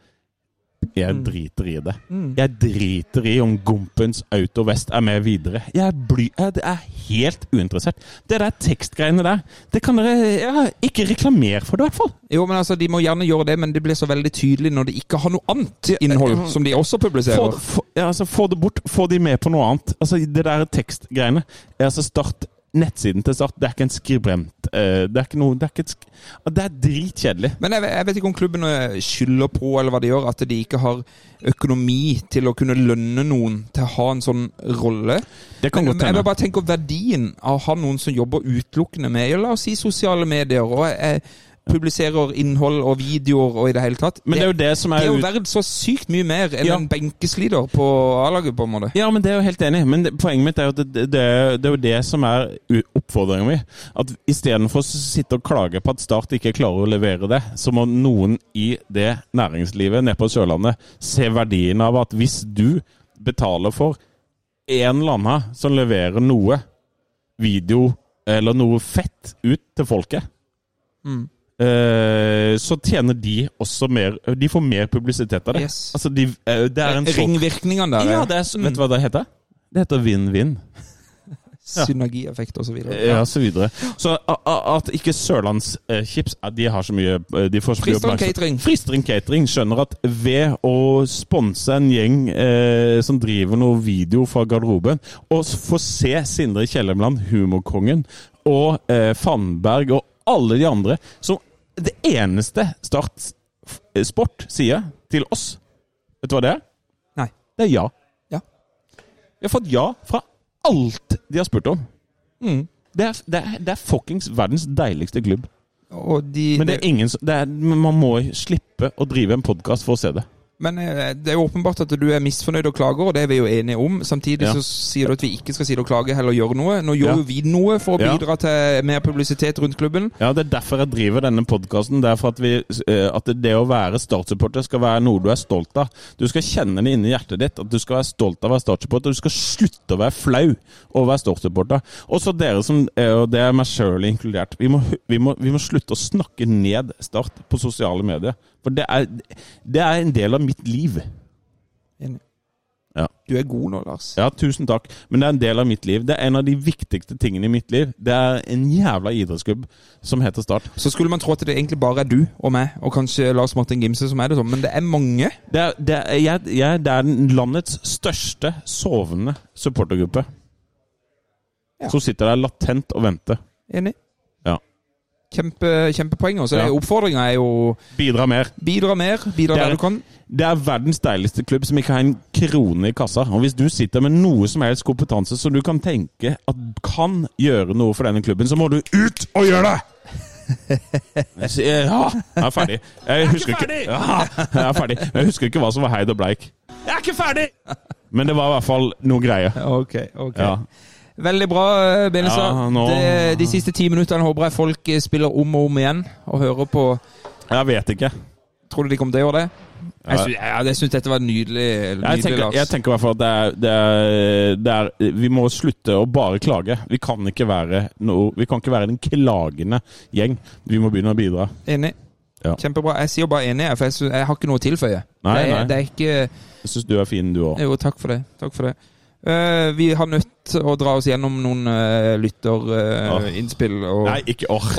Jeg driter i det. Jeg driter i om Gompens Auto Vest er med videre. Jeg bly, jeg er helt uinteressert. Det der tekstgreiene der, det kan dere ja, ikke reklamere for det, i hvert fall. Jo, men altså, De må gjerne gjøre det, men det blir så veldig tydelig når de ikke har noe annet innhold som de også publiserer. få, ja, altså, få det bort. Få de med på noe annet. Altså, Det der tekstgreiene er altså Start Nettsiden til Start, det er ikke en skribent. eh, det er ikke noe Det er, ikke et, det er dritkjedelig. Men jeg, jeg vet ikke om klubben eh, skylder på eller hva de gjør, at de ikke har økonomi til å kunne lønne noen til å ha en sånn rolle. Det kan Men, godt jeg hende. vil bare tenke verdien av å ha noen som jobber utelukkende med la oss si sosiale medier og eh, publiserer innhold og videoer og i det hele tatt. Men det er jo det som er det er jo ut- verdt så sykt mye mer enn Ja. en benkeslider på A-laget, på en måte. Ja, men det er jo helt enig. Men det, poenget mitt er jo at det, det, det er jo det som er oppfordringen min. At istedenfor å sitte og klage på at Start ikke klarer å levere det, så må noen i det næringslivet nede på Sørlandet se verdien av at hvis du betaler for en eller annen som leverer noe video eller noe fett ut til folket Mm. Eh, så tjener de også mer De får mer publisitet av det. Yes. Altså, de, eh, det er en sånn Ringvirkningene der. ja, eh, det er, vet du hva det heter? Det heter vinn-vinn. Synergieffekt og så videre. Ja, så videre. Så at ikke Sørlandschips eh, de har så mye eh, de får så mye Fristrand. Catering. Fristring Catering skjønner at ved å sponse en gjeng eh, som driver noe video fra garderoben, og få se Sindre Kjellemland, humorkongen, og eh, Fannberg og alle de andre som Det eneste Start Sport sier til oss, vet du hva det er? Nei. Det er ja. Ja. Vi har fått ja fra alt de har spurt om. Mm. Det er, det er, det er fuckings verdens deiligste klubb. De, Men det er ingen det er, Man må slippe å drive en podkast for å se det. Men eh, det er jo åpenbart at du er misfornøyd og klager, og det er vi jo enige om. Samtidig Ja. så sier du at vi ikke skal si det og klage, heller gjøre noe. Nå gjør Ja. vi noe for å Ja. bidra til mer publisitet rundt klubben. Ja, Det er derfor jeg driver denne podkasten. Det er for at, vi, eh, at det å være Start-supporter skal være noe du er stolt av. Du skal kjenne det inni hjertet ditt at du skal være stolt av å være Start-supporter. Du skal slutte å være flau over å være startsupporter Og Også dere som er, og det er meg sjøl inkludert. Vi må, vi, må, vi må slutte å snakke ned Start på sosiale medier. For det er, det er en del av mitt liv. Enig. Ja. Du er god nå, Lars. Ja, tusen takk. Men det er en del av mitt liv. Det er en av de viktigste tingene i mitt liv. Det er en jævla idrettsklubb som heter Start. Så skulle man tro at det egentlig bare er du og meg, og kanskje Lars Martin Gimse som er det sånn, men det er mange. Det er, det er, jeg, jeg, det er landets største sovende supportergruppe. Ja. Som sitter der latent og venter. Enig. Ja. kjempepoeng. Og Så Ja. oppfordringa er jo Bidra mer. bidra mer, bidra er- der du kan. Det er verdens deiligste klubb som ikke har en krone i kassa. Og hvis du sitter med noe som helst kompetanse som du kan tenke at kan gjøre noe for denne klubben, så må du ut og gjøre det! Jeg sier, Ja, jeg er ferdig. Jeg husker ikke ja, Jeg er ferdig. Jeg husker ikke hva som var heid og bleik. Jeg er ikke ferdig! Men det var i hvert fall noe greie. Ok, ok. Ja. Veldig bra, eh, Ja, nå- de, De siste ti minuttene håper jeg folk eh, spiller om og om igjen og hører på. Jeg vet ikke. Tror du de kommer til å gjøre det? Jeg syns, ja, jeg syns dette var nydelig, Jeg nydelig tenker, jeg tenker i hvert fall at det er, det, er, det er Vi må slutte å bare klage. Vi kan ikke være Vi kan ikke være en klagende gjeng. Vi må begynne å bidra. Enig. Ja. Kjempebra. Jeg sier bare enig, jeg, for jeg, synes, jeg har ikke noe å tilføye. Nei, det, er, nei. det er ikke Jeg syns du er fin, du òg. Jo, takk for det. Takk for det. Eh, vi har nødt til å dra oss gjennom noen uh, lytterinnspill. og, Nei, ikke ork.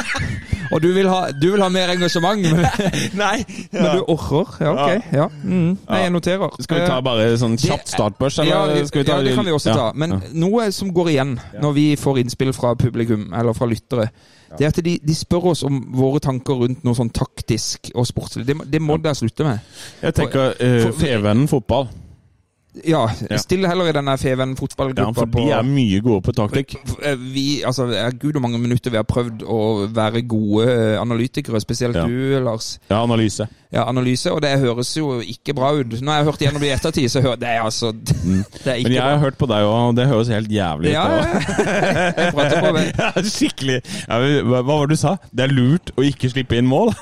og du, vil ha, du vil ha mer engasjement, men, Ja. men du orrer? Ja, ok. Ja. Mm. Nei, jeg noterer. Skal vi ta Eh, bare sånn kjapt startbørs, ja, skal vi ta ja, det kan vi også ta. Men noe som går igjen når vi får innspill fra publikum, eller fra lyttere, det er at de, de spør oss om våre tanker rundt noe sånn taktisk og sportslig. Det, det må dere slutte med. Jeg tenker uh, Fevennen fotball. Ja, still heller i denne Feven Ja, for de er mye gode på taktikk. Eh, Vi, altså, gud hvor mange minutter vi har prøvd å være gode eh, analytikere, spesielt Ja. du, Lars. Ja, analyse. Ja, analyse, og det høres jo ikke bra ut. Når jeg har hørt gjennom det i ettertid, så hører det er altså Det er Men jeg har bra. hørt på deg òg, og det høres helt jævlig ut. Ja, jeg prater på det. Ja, skikkelig. Hva var det du sa? Det er lurt å ikke slippe inn mål?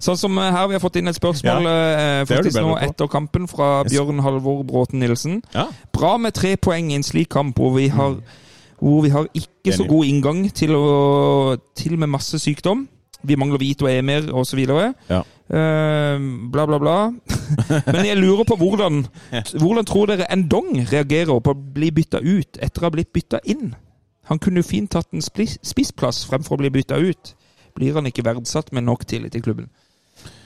Sånn som eh, her, vi har fått inn et spørsmål Ja, eh, du faktisk nå etter kampen fra Bjørn Halvor Bråten Nilsen. Ja. Bra med tre poeng i en slik kamp hvor vi har, hvor vi har ikke så god inngang til, å, til med masse sykdom. Vi mangler Vito Emir osv. Ja. Uh, bla, bla, bla. Men jeg lurer på hvordan Hvordan tror dere Endong reagerer på å bli bytta ut etter å ha blitt bytta inn? Han kunne jo fint tatt en spissplass fremfor å bli bytta ut. Blir han ikke verdsatt med nok tillit i klubben?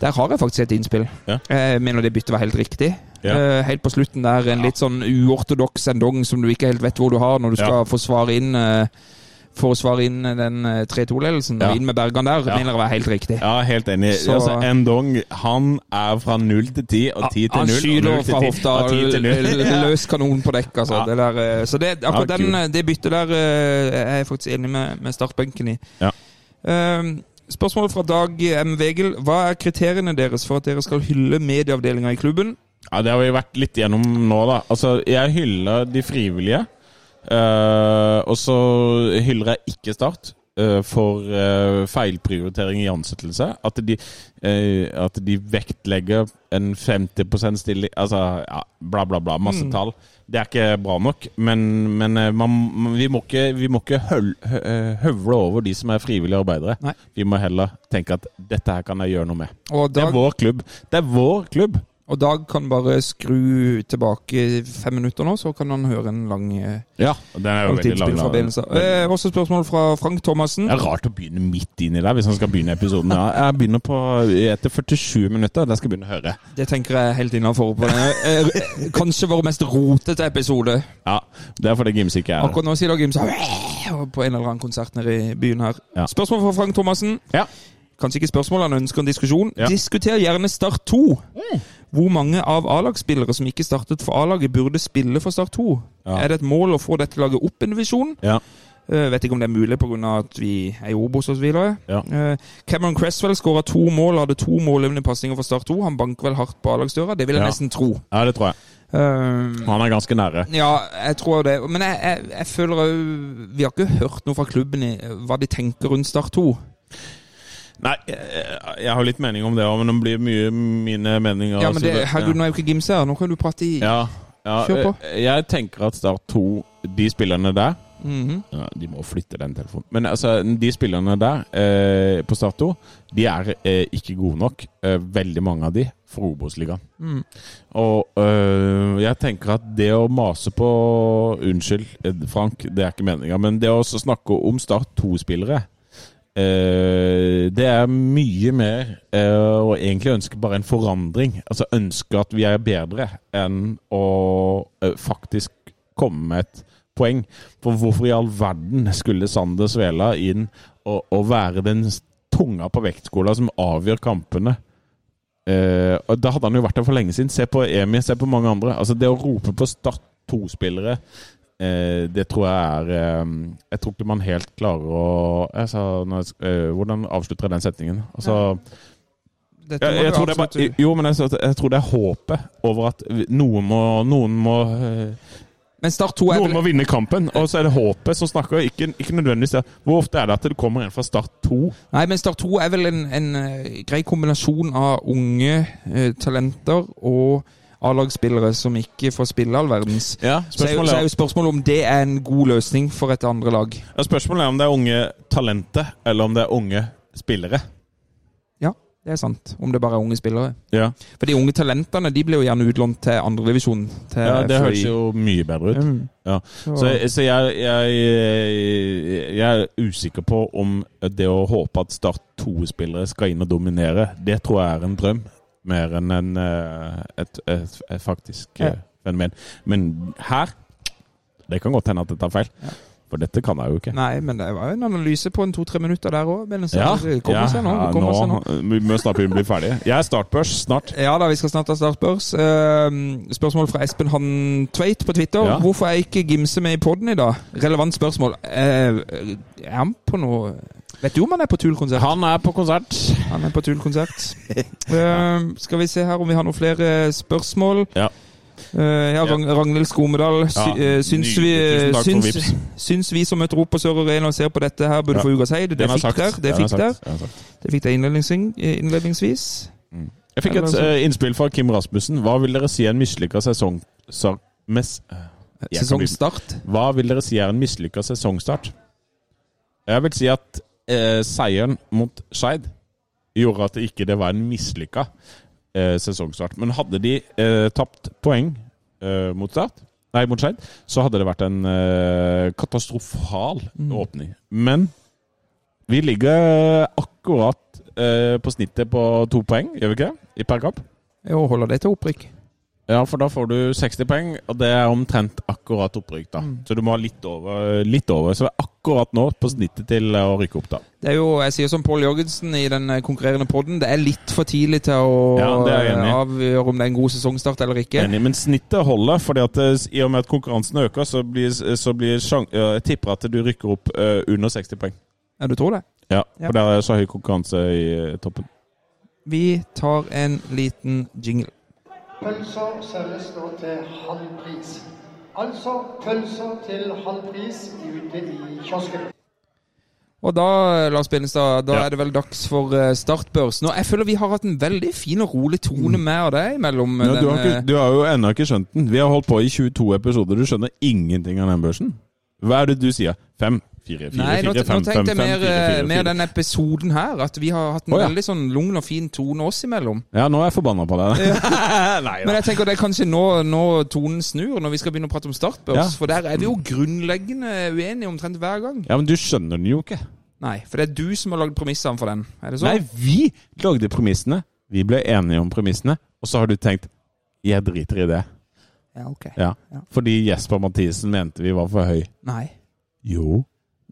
Der har jeg faktisk et innspill. Ja. Jeg mener det byttet var helt riktig. Ja. Eh, helt på slutten der, en litt sånn uortodoks endong som du ikke helt vet hvor du har når du skal Ja. forsvare inn eh, forsvare inn den eh, 3-2-ledelsen. Ja. Og inn med Bergan der, Ja. mener jeg var helt riktig. Ja, helt enig. Så- Altså, Endong han er fra 0 til 10, og 10 til 0. Han skyter fra hofta og løs kanon på dekk, altså. Det der, eh, så det, akkurat den, eh, det byttet der jeg er jeg faktisk enig med, med startbenken i. Ja. Eh, Spørsmål fra Dag M. Wegel. Hva er kriteriene deres for at dere skal hylle medieavdelinga i klubben? Ja, Det har vi vært litt gjennom nå, da. Altså, jeg hyller de frivillige. Uh, og så hyller jeg ikke Start for eh, feilprioritering i ansettelse. At de, eh, at de vektlegger en 50% stilling Altså, ja, bla, bla, bla. Masse tall. Det er ikke bra nok. Men, men eh, man, vi må ikke, vi må ikke høl, eh, høvle over de som er frivillige arbeidere. Nei. Vi må heller tenke at dette her kan jeg gjøre noe med. Og Det er vår klubb. Det er vår klubb! Og Dag kan bare skru tilbake fem minutter nå, så kan han høre en lang eh, Ja, den er jo veldig lang. Eh, også spørsmål fra Frank Thomassen. Det er rart å begynne midt inn i der hvis han skal begynne episoden. Ja, jeg begynner på etter 47 minutter. Der skal jeg begynne å høre. Det tenker jeg helt innafor. på eh, Kanskje vår mest rotete episode. Ja, Det er fordi Gims ikke er her. Akkurat nå sier Dag Gimse på en eller annen konsert nede i byen her. Ja. Spørsmål fra Frank Thomassen. Ja. Kanskje ikke spørsmål, han ønsker en diskusjon. Ja. Diskuter gjerne Start 2. Hvor mange av A-lagsspillere som ikke startet for A-laget, burde spille for Start 2? Ja. Er det et mål å få dette laget opp en divisjon? Ja. Uh, vet ikke om det er mulig pga. at vi er i Obos osv. Ja. Uh, Cameron Cresswell skåra to mål, hadde to målgivende pasninger for Start 2. Han banker vel hardt på A-lagsdøra, det vil jeg Ja. nesten tro. ja, det tror jeg. Uh, Han er ganske nære. ja, jeg tror det. Men jeg, jeg, jeg føler òg Vi har ikke hørt noe fra klubben i hva de tenker rundt Start 2. Nei, jeg, jeg har litt mening om det òg, men det blir mye mine meninger. Ja, men så det, herregud, nå er jo ikke Gimse her. Nå kan du prate i ja, ja, Kjør på. eh, Jeg tenker at Start 2, de spillerne der Mhm. ja, De må flytte den telefonen. Men altså, de spillerne der eh, på Start 2, de er eh, ikke gode nok, eh, veldig mange av de, for Obos-ligaen. Mm. Og øh, jeg tenker at det å mase på Unnskyld, eh, Frank, det er ikke meninga, men det å snakke om Start 2-spillere eh, Det er mye mer uh, å egentlig ønske bare en forandring. Altså ønske at vi er bedre enn å uh, faktisk komme med et poeng. For hvorfor i all verden skulle Sander Svela inn og, og være den tunga på vektskåla som avgjør kampene? Eh, og Da hadde han jo vært der for lenge siden. Se på Emi, se på mange andre. Altså Det å rope på Start 2-spillere, eh, det tror jeg er eh, Jeg tror ikke man helt klarer å jeg sa, når jeg, eh, Hvordan avslutter jeg den setningen? Altså Dette jeg, jeg, tror det er bare, jo, men jeg, jeg tror det er håpet over at noen må, noen må eh, Men Start 2 er noen vel må vinne kampen, og så er det håpet som snakker. Ikke, ikke nødvendigvis. Hvor ofte er det at det kommer en fra Start 2? Nei, men Start 2 er vel en, en eh, grei kombinasjon av unge eh, talenter og A-lagsspillere som ikke får spille all verdens. Ja, Så er, så er jo spørsmålet om det er en god løsning for et andre lag. Ja, Spørsmålet er om det er unge talenter, eller om det er unge spillere. Ja, det er sant. Om det bare er unge spillere. Ja, For de unge talentene de blir jo gjerne utlånt til andredivisjon. ja Det høres jo mye bedre ut. Mm. Ja. Så, Så, så jeg, jeg, jeg er usikker på om det å håpe at Start 2-spillere skal inn og dominere, det tror jeg er en drøm. Mer enn en, eh, et, et, et faktisk Ja. eh, fenomen. Men her Det kan godt hende at jeg tar feil. For dette kan jeg jo ikke. Nei, men det var jo en analyse på en to-tre minutter der òg. Ja, det kommer ja, seg nå. ja, Det kommer seg nå. Vi må snart bli ferdige. Jeg er startbørs snart. Ja da, vi skal snart ha startbørs. Eh, spørsmål fra Espen Han Tveit på Twitter. Ja. Hvorfor er ikke Gimse med i poden i dag? Relevant spørsmål. Eh, er han på noe Vet du om han er på Tool-konsert? Han er på konsert. Han er på Tool-konsert. uh, skal vi se her om vi har noen flere spørsmål. Ja. Uh, ja, Rang Ragnhild Skomedal. Sy, Ja, eh, syns, vi, syns, syns vi som møter opp på Sør Arena og ser på dette her, burde Ja. få ukas heid? Det fikk sagt. der. Det fikk der. Er. Det fikk der innledningsvis. innledningsvis. Jeg fikk et uh, innspill fra Kim Rasmussen. Hva vil dere si er en mislykka sesong... Mes, Sesongstart. hva vil dere si er en mislykka sesongstart? Jeg vil si at eh, seieren mot Skeid gjorde at det ikke det var en mislykka eh, sesongstart. Men hadde de eh, tapt poeng eh, mot Start, nei, mot Skeid, så hadde det vært en eh, katastrofal åpning. Men vi ligger akkurat eh, på snittet på to poeng, gjør vi ikke det? I per kamp. Jo, holder det til opprykk? Ja, for da får du 60 poeng, og det er omtrent akkurat opprykk, da. Så du må ha litt over, litt over. Så det er akkurat nå på snittet til å rykke opp, da. Det er jo, jeg sier som Pål Jørgensen i den eh, konkurrerende podden, det er litt for tidlig til å Ja, eh, avgjøre om det er en god sesongstart eller ikke. Enig, men snittet holder, fordi at eh, i og med at konkurransen øker, så blir, så blir Jeg tipper at du rykker opp eh, under 60 poeng. Ja, du tror det? Ja, Ja. for det er så høy konkurranse i eh, toppen. Vi tar en liten jingle. Pølser selges nå til halv pris. Altså pølser til halv pris ute i kiosken. Og da, Lars Binnestad, da Ja. er det vel dags for startbørsen. Og jeg føler vi har hatt en veldig fin og rolig tone med og deg mellom Ja, du, har eh, ikke, du har jo ennå ikke skjønt den. Vi har holdt på i 22 episoder. Du skjønner ingenting av den børsen. Hva er det du sier? Fem? Fire? Fire? Nei, nå, fire, nå tenkte jeg mer, fem, mer fire. den episoden her. At vi har hatt en oh, ja. veldig sånn lugn og fin tone oss imellom. Ja, nå er jeg forbanna på deg. Men jeg tenker det er kanskje nå, nå tonen snur, når vi skal begynne å prate om startbørs. Ja. For der er vi jo grunnleggende uenige omtrent hver gang. Ja, men du skjønner den jo ikke. Nei, for det er du som har lagd premissene for den. Er det så? Nei, vi lagde premissene. Vi ble enige om premissene, og så har du tenkt jeg driter i det. Ja, ok. Ja. Ja. Fordi Jesper Mathisen mente vi var for høy. Nei. Jo.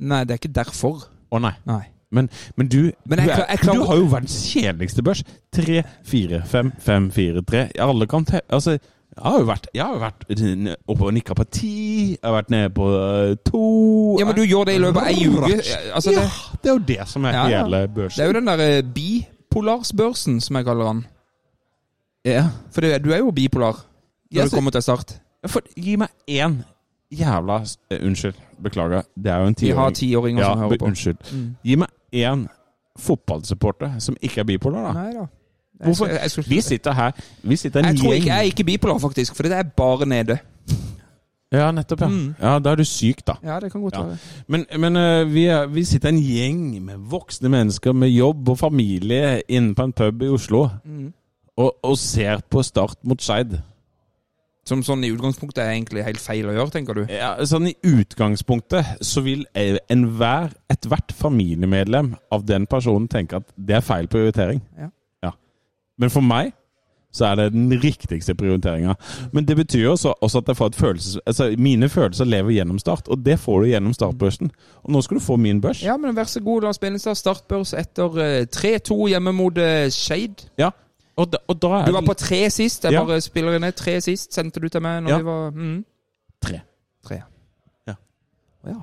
Nei, det er ikke derfor. Å nei. Nei. Men, men du Men jeg du, er, jeg, jeg du har jo verdens kjedeligste børs. Tre, fire, fem, fem, fire, tre. Alle kan te... Altså, jeg har jo vært, har vært oppe og nikka på ti. Jeg har vært nede på eh, to Ja, men du gjør det i løpet av ei uke. Altså, ja, det, er jo det som er Ja, hele børsen. det er jo den der eh, bipolarsbørsen, som jeg kaller den. Ja. For du er jo bipolar når Ja, du kommer til start. For, gi meg én jævla eh, Unnskyld. Beklager. Det er jo en Vi har tiåring. tiåringer Ja, som hører på. unnskyld. Mm. Gi meg én fotballsupporter som ikke er bipolar, da. Nei da. Jeg skal- jeg skal- Vi sitter her Vi sitter en Jeg tror ikke jeg er ikke bipolar, faktisk, for det er bare nede. Ja, nettopp. Ja. Mm. ja, da er du syk, da. Ja, det kan godt Ja. være. Men, men uh, vi, er, vi sitter en gjeng med voksne mennesker med jobb og familie inne på en pub i Oslo Mm. og, og ser på Start mot Skeid. Som sånn i utgangspunktet er egentlig helt feil å gjøre, tenker du? Ja, sånn I utgangspunktet så vil eh, enhver, ethvert familiemedlem av den personen tenke at det er feil prioritering. Ja. Men for meg så er det den riktigste prioriteringa. Men det betyr også, også at jeg får et følelses... Altså, mine følelser lever gjennom Start, og det får du gjennom startbørsen. Og nå skal du få min børs. Ja, men vær så god, Lars Benestad. Startbørs etter eh, 3-2 hjemme mot uh, Skeid. Ja. Og, da, og da Du var på tre sist. Jeg bare spiller ned tre sist, sendte du til meg når vi var mm. Tre. Tre. Ja. Ja.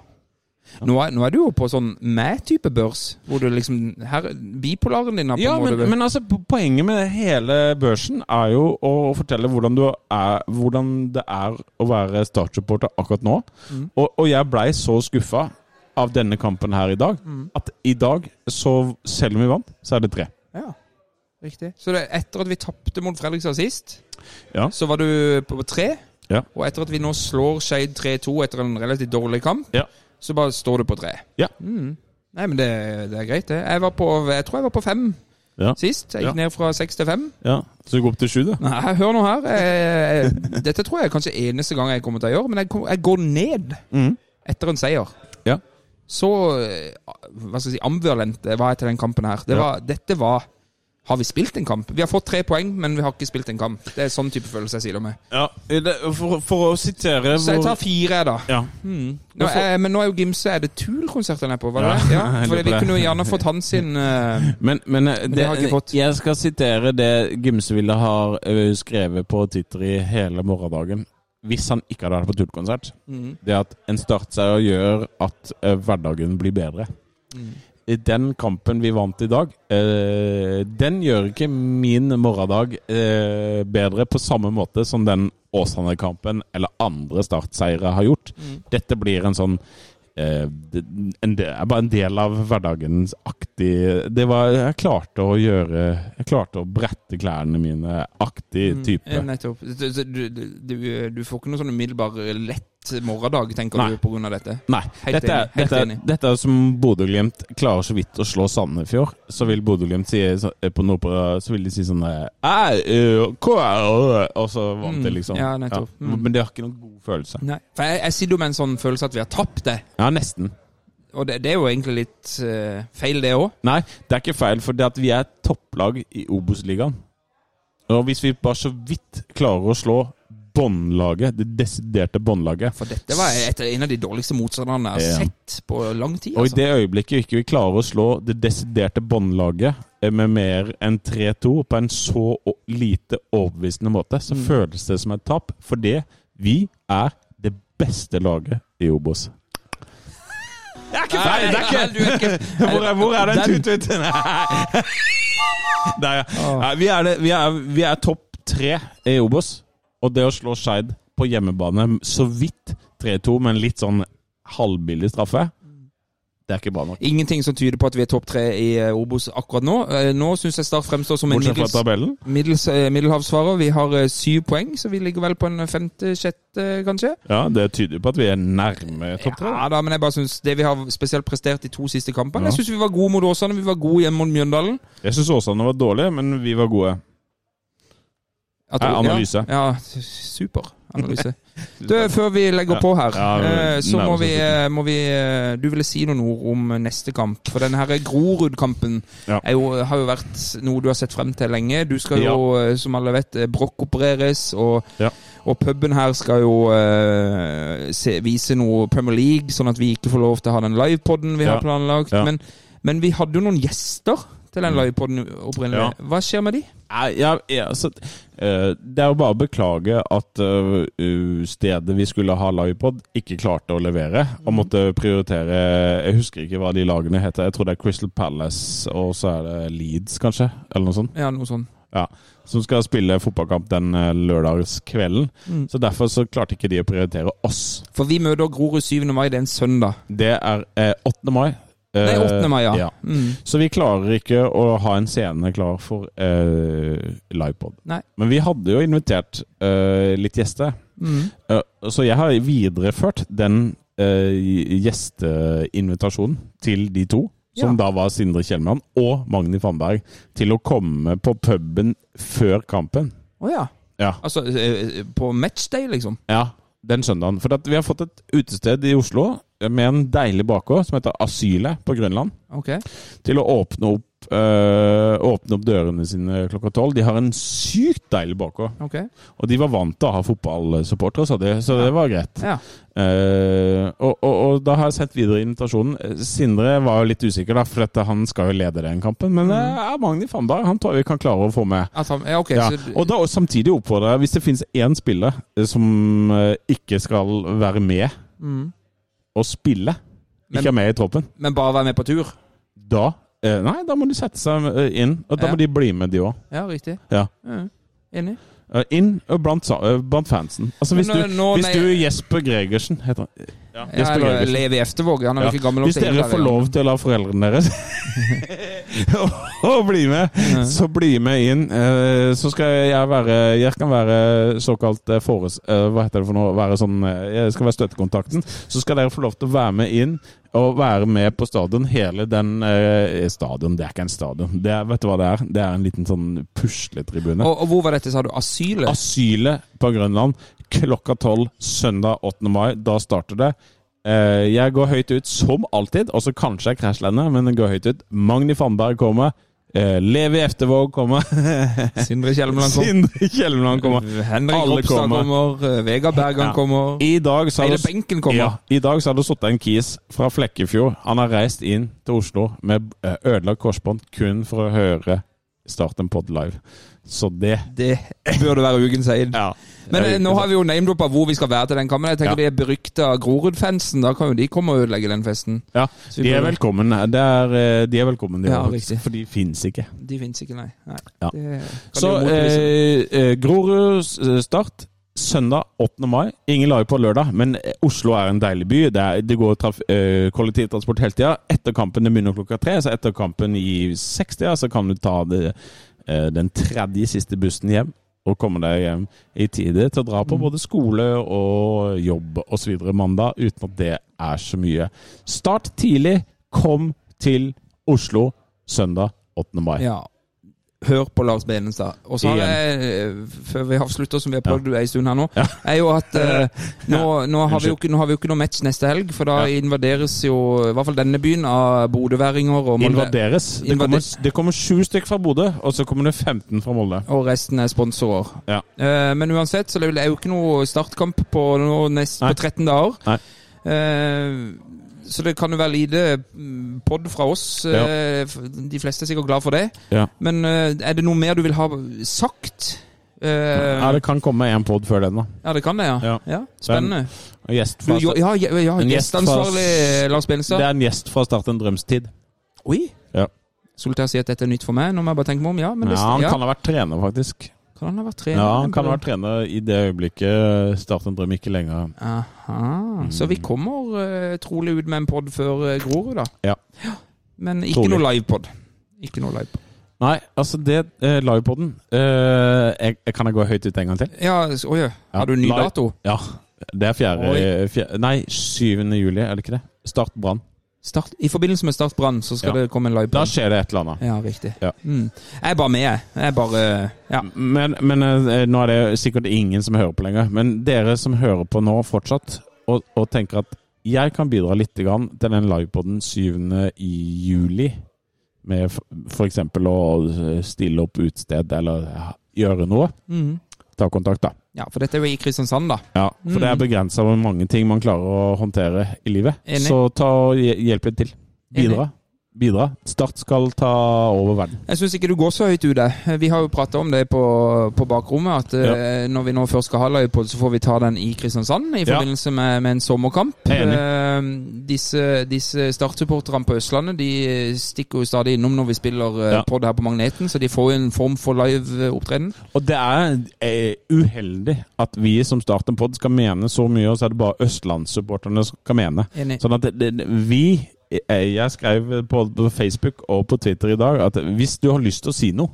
Nå, er, nå er du jo på sånn meg-type børs, hvor du liksom her, Bipolaren din er på Ja, en måte men, men altså, poenget med hele børsen er jo å fortelle hvordan, du er, hvordan det er å være startsupporter akkurat nå. Mm. Og, og jeg blei så skuffa av denne kampen her i dag, Mm. at i dag, så selv om vi vant, så er det tre. Ja, riktig. Så det, etter at vi tapte mot Fredrikstad sist, Ja. så var du på tre. Ja. Og etter at vi nå slår Skeid 3-2 etter en relativt dårlig kamp, Ja. så bare står du på tre. Ja. Mm. Nei, men det, det er greit, det. Jeg, var på, jeg tror jeg var på fem Ja. sist. Jeg gikk Ja. ned fra seks til fem. Ja, Så du går opp til sju, du? Nei, hør nå her. Jeg, jeg, dette tror jeg er kanskje eneste gang jeg kommer til å gjøre, men jeg, kom- jeg går ned mm. etter en seier. Ja. Så eh, hva skal jeg si, ambivalent var jeg til den kampen her. Det Ja. var, dette var Har vi spilt en kamp? Vi har fått tre poeng, men vi har ikke spilt en kamp. Det er sånn type følelse jeg sitter med. Ja, det, for, for å sitere Så jeg tar fire, da. Ja. Nå, er, men nå er jo Gimse Er det Tool-konsert han er på? Var det Ja, det? Ja, jeg for vi kunne jo gjerne fått hans sin uh, Men, men, men det har jeg ikke fått. jeg skal sitere det Gimse ville ha eh, skrevet på Twitter i hele morgendagen. Hvis han ikke hadde vært på tullkonsert. mm. Det at en startseier gjør at uh, hverdagen blir bedre. Mm. I Den kampen vi vant i dag, eh, den gjør ikke min morgendag eh, bedre på samme måte som den Åsane-kampen eller andre startseire har gjort. Mm. Dette blir en sånn eh, en del, bare en del av hverdagens aktig Det var Jeg klarte å gjøre Jeg klarte å brette klærne mine aktig type. Mm, nettopp. Du, du, du, får ikke noe sånn umiddelbar lett morgendag, tenker Nei. du, av dette? Nei. Helt Dette, enig, helt dette, enig. dette er som Bodø-Glimt klarer så vidt å slå Sandefjord. Så vil Bodø-Glimt si eh, på Nordpå Så vil de si sånn eh, øh, hva er det?» Og så vant det, Mm, liksom. ja, nettopp. Mm. Men det har ikke noen god følelse. Nei. For jeg, jeg sitter jo med en sånn følelse at vi har tapt det. Ja, nesten. Og det, det er jo egentlig litt uh, feil, det òg. Nei, det er ikke feil, for det at vi er topplag i Obos-ligaen. Og hvis vi bare så vidt klarer å slå båndlaget, det desiderte båndlaget For dette var et, en av de dårligste motstanderne jeg har sett på lang tid. Og i Altså. det øyeblikket ikke vi klarer å slå det desiderte båndlaget eh, med mer enn 3-2 på en så lite overbevisende måte, så Mm. føles det som et tap. Fordi vi er det beste laget i Obos. Det er ikke! Det er ikke, er ikke hvor, er, hvor er Den- tut-tuten? Der, ja. Vi er, det, vi er, vi er topp tre i Obos. Og det å slå Skeid på hjemmebane så vidt 3-2 med en litt sånn halvbillig straffe, det er ikke bra nok. Ingenting som tyder på at vi er topp tre i eh, Obos akkurat nå. Eh, Nå syns jeg Start fremstår som en middels, middels, eh, middelhavsfarer. Vi har syv poeng, så vi ligger vel på en femte-sjette, kanskje. Ja, det tyder på at vi er nærme topp tre. Ja da, men jeg bare synes det vi har spesielt prestert de to siste kampene Ja. Jeg syns vi var gode mot Åsane, vi var gode hjemme mot Mjøndalen. Jeg syns Åsane var dårlige, men vi var gode. At- Ja, analyse. Ja, ja super analyse. Du, før vi legger på her, eh, så må vi, eh, må vi eh, Du ville si noen ord om neste kamp. For denne Grorud-kampen har jo vært noe du har sett frem til lenge. Du skal jo, eh, som alle vet, eh, brokkopereres, og, og puben her skal jo eh, se, vise noe Premier League, sånn at vi ikke får lov til å ha den livepoden vi har planlagt. Men, men vi hadde jo noen gjester til den Mm. livepoden opprinnelig. Hva skjer med de? Ja, ja, altså, det er jo bare å beklage at eh, stedet vi skulle ha livepod, ikke klarte å levere. Og måtte prioritere Jeg husker ikke hva de lagene heter. Jeg tror det er Crystal Palace, og så er det Leeds, kanskje? Eller noe sånt. Ja, noe sånt. Ja, Som skal spille fotballkamp den eh, lørdagskvelden. Mm. Så derfor så klarte ikke de å prioritere oss. For vi møter Grorud 7. mai, det er en søndag. Det er eh, 8. mai. Eh, Nei, 8. mai, ja. ja. Mm. Så vi klarer ikke å ha en scene klar for uh, livepod. Nei. Men vi hadde jo invitert uh, litt gjester. Mm. Uh, så jeg har videreført den uh, gjesteinvitasjonen til de to. Som Ja. da var Sindre Kjellmann og Magni Fannberg, til å komme på puben før kampen. Å ja. Ja. Altså eh, på matchday, liksom? Ja, den søndagen. For at vi har fått et utested i Oslo med en deilig bakgård som heter Asylet på Grønland. Okay. Til å åpne opp, øh, åpne opp dørene sine klokka tolv. De har en sykt deilig bakgård. Okay. Og de var vant til å ha fotballsupportere, så, så det var greit. Ja. Uh, og, og, og da har jeg sett videre invitasjonen. Eh, Sindre var jo litt usikker, da, for dette, han skal jo lede den kampen. Men Mm. uh, Magni Fandar han tror jeg vi kan klare å få med. Altså, ja, okay, Ja. Så, Og da samtidig oppfordrer jeg, hvis det finnes én spiller eh, som uh, ikke skal være med mm. og spille, Men- ikke er med i troppen, Men bare være med på tur? da eh, Nei, da må de sette seg eh, inn. Og da Ja. må de bli med, de òg. Ja, riktig. Ja. Enig. Uh, inn og blant, eh, blant fansen. Altså Hvis nå- du, nå- hvis nei- du Jesper Gregersen heter han. Ja, eller Levi Eftervåg. Han er Ja. ikke gammel nok Hvis dere får lov til å la foreldrene deres å bli med, Ja. så bli med inn. Eh, Så skal jeg være Jeg kan være såkalt eh, fores... eh, Hva heter det for noe? Være sånn Jeg skal være støttekontakten. Så skal dere få lov til å være med inn og være med på stadion. Hele den eh, Stadion, det er ikke en stadion. Det er, vet du hva det er? Det er en liten sånn pusletribune. Og, og hvor var dette, sa du? Asylet? Asylet på Grønland klokka tolv søndag 8. mai. Da starter det. Eh, jeg går høyt ut som alltid, og så kanskje jeg krasjlander, men jeg går høyt ut. Magni Fannberg kommer. Eh, Levi Eftervåg kommer. Sindre Kjelmeland kommer. Sindre Kjelmeland kommer. Henrik Alle Ropstad kommer. kommer. eh, Vegard Bergan Ja. kommer. I dag så det- benken kommer. Ja, I dag så har det sittet en kis fra Flekkefjord. Han har reist inn til Oslo med eh, ødelagt korsbånd kun for å høre Start en pod live. Så det Det burde være ukens eid. Ja. Men eh, nå har vi jo name-droppa hvor vi skal være til den kampen. Jeg tenker Ja. De berykta Grorud-fansen, da kan jo de komme og ødelegge den festen. Ja, de er velkommen. Det er, eh, de er velkommen, de Ja, også, for de fins ikke. De fins ikke, nei. nei. Ja. Det Så eh, eh, Grorud start søndag 8. mai. Ingen live på lørdag, men Oslo er en deilig by. Det, er, det går traf, eh, kollektivtransport hele tida. Etter kampen det begynner klokka tre, så etter kampen i 60 så kan du ta det, den tredje siste bussen hjem. Og komme deg hjem i tide til å dra på Mm. både skole og jobb osv. mandag, uten at det er så mye. Start tidlig. Kom til Oslo søndag 8. mai. Ja. Hør på Lars Benestad. Og så har jeg, før vi avslutter, som vi har prøvd en stund her nå, er jo at eh, nå, nå, har vi jo nå har vi jo ikke noe match neste helg, for da invaderes jo i hvert fall denne byen av bodøværinger Invaderes. Det kommer, det kommer sju stykker fra Bodø, og så kommer det 15 fra Molde. Og resten er sponsorer. Ja. Eh, men uansett, så det er jo ikke noe startkamp på, nå nest, på 13 dager. Nei. Eh, så det kan jo være lite mm, pod fra oss. Ja. Eh, De fleste er sikkert glad for det. Ja. Men eh, er det noe mer du vil ha sagt? Eh, Ja, det kan komme en pod før den, da. ja, det kan det, ja. Ja. spennende. En gjest Du, fra, jo, ja, ja, ja, En gjest fra- gjesteansvarlig Lars det er en gjest fra Start en drømstid. Oi! Ja. Soltær sier at dette er nytt for meg. Nå må jeg bare tenke meg om. Ja, men det, Ja, han kan ha vært trener, faktisk. Kan han ha vært trener? Ja, han kan ha vært trener i det øyeblikket Start en drøm ikke lenger Aha. Så vi kommer eh, trolig ut med en pod før uh, Grorud, da. Ja. Men ikke Trolig. noe livepod. Ikke noe livepod. Nei, altså det eh, livepoden eh, jeg, jeg Kan jeg gå høyt ut en gang til? Ja, oi. Ja, har du ny dato? Ja. Det er fjerde, fjerde Nei, 7. juli, er det ikke det? Start Brann. Start, I forbindelse med Start Brann så skal Ja. det komme en Da skjer det et eller annet. Ja, riktig. Ja. Mm. Jeg er bare med, jeg. Jeg bare Ja. Men, men eh, nå er det sikkert ingen som hører på lenger. Men dere som hører på nå fortsatt, og, og tenker at jeg kan bidra litt grann til den livepoden 7. i juli, med f.eks. å stille opp utested eller gjøre noe, Mhm. Ta kontakt, da. ja, for dette er jo i Kristiansand, da. Ja, For det er begrensa hvor mange ting man klarer å håndtere i livet. Enig. Så ta og hjelp litt til. Bidra. Bidra. Start skal ta over verden. Jeg syns ikke du går så høyt ute. Vi har jo prata om det på, på bakrommet, at ja. når vi nå først skal ha livepod, så får vi ta den i Kristiansand i Ja. forbindelse med, med en sommerkamp. Eh, disse disse startsupporterne på Østlandet de stikker jo stadig innom når vi spiller eh, Ja. pod her på Magneten, så de får jo en form for live-opptreden. Og det er eh, uheldig at vi som starter en pod skal mene så mye, og så er det bare østlandssupporterne som skal mene. Enig. Sånn at det, det, vi eh, Jeg skrev på, på Facebook og på Twitter i dag at hvis du har lyst til å si noe,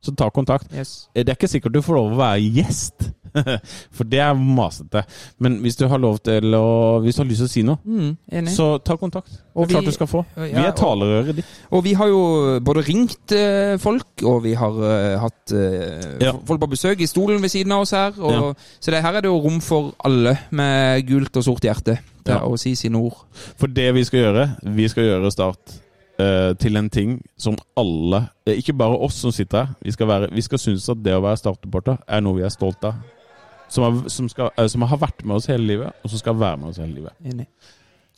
så ta kontakt. Yes. Det er ikke sikkert du får lov å være gjest, for det er masete. Men hvis du har lov til å Hvis du har lyst til å si noe, Mm, så ta kontakt. Det Og er klart vi- du skal få. Ja, Vi er talerøret ditt. Og vi har jo både ringt eh, folk, og vi har uh, hatt uh, Ja. folk på besøk i stolen ved siden av oss her. Og, Ja. Så det, her er det jo rom for alle med gult og sort hjerte til å si sine ord. For det vi skal gjøre, vi skal gjøre Start uh, til en ting som alle, ikke bare oss som sitter her, vi skal, være, vi skal synes at det å være Start-supporter er noe vi er stolt av. Som, har- som, skal, eh, som har vært med oss hele livet, og som skal være med oss hele livet. Enig.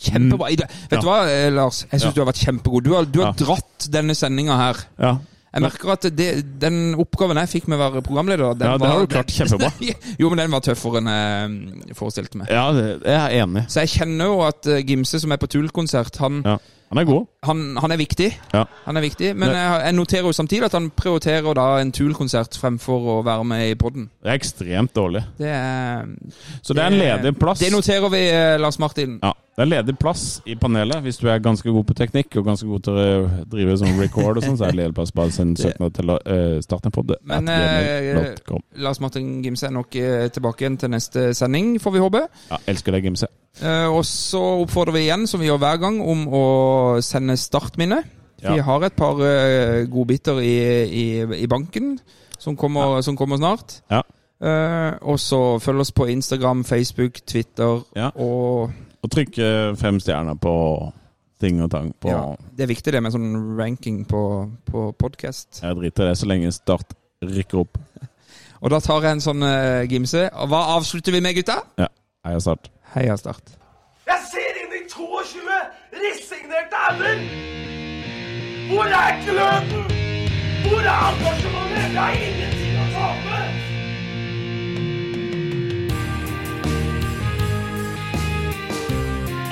Kjempebra. Det- Vet du hva, eh, Lars? Jeg syns Ja. du har vært kjempegod. Du har, du har Ja. dratt denne sendinga her. Ja, Jeg merker at det, den oppgaven jeg fikk med å være programleder den ja det var, har du klart kjempebra. jo, men den var tøffere enn jeg forestilte meg. Ja, det, jeg er enig. Så jeg kjenner jo at eh, Gimse, som er på Tull-konsert, han, Ja. Han er god. han, han er viktig. Ja. Han er viktig, Men jeg, jeg noterer jo samtidig at han prioriterer da en Tool-konsert fremfor å være med i podden. Det er ekstremt dårlig. Det er Så det er en ledig plass. Det noterer vi, eh, Lars Martin. Ja, det er ledig plass i panelet. Hvis du er ganske god på teknikk og ganske god til å drive sånn record og sånn, så er det ledig plass. Bare send søknad til å uh, starte en podd. Men, uh, Lars Martin Gimse er nok eh, tilbake igjen til neste sending, får vi håpe. Ja, elsker deg, Gimse. Eh, og så oppfordrer vi igjen, som vi gjør hver gang, om å sende startminne. Vi Ja. har et par godbiter i, i, i banken som kommer, som kommer snart. Ja. Eh, og så følg oss på Instagram, Facebook, Twitter Ja. og Og trykke fem stjerner på ting og tang på Ja, det er viktig det med sånn ranking på, på podkast. Jeg driter i det så lenge Start rykker opp. Og da tar jeg en sånn uh, gimse. Og hva avslutter vi med, gutta? Ja, heia Start. Heia Start. Jeg ser inn i 22 resignerte ender! Hvor er gløden? Hvor er engasjementet? Jeg har ingenting å tape!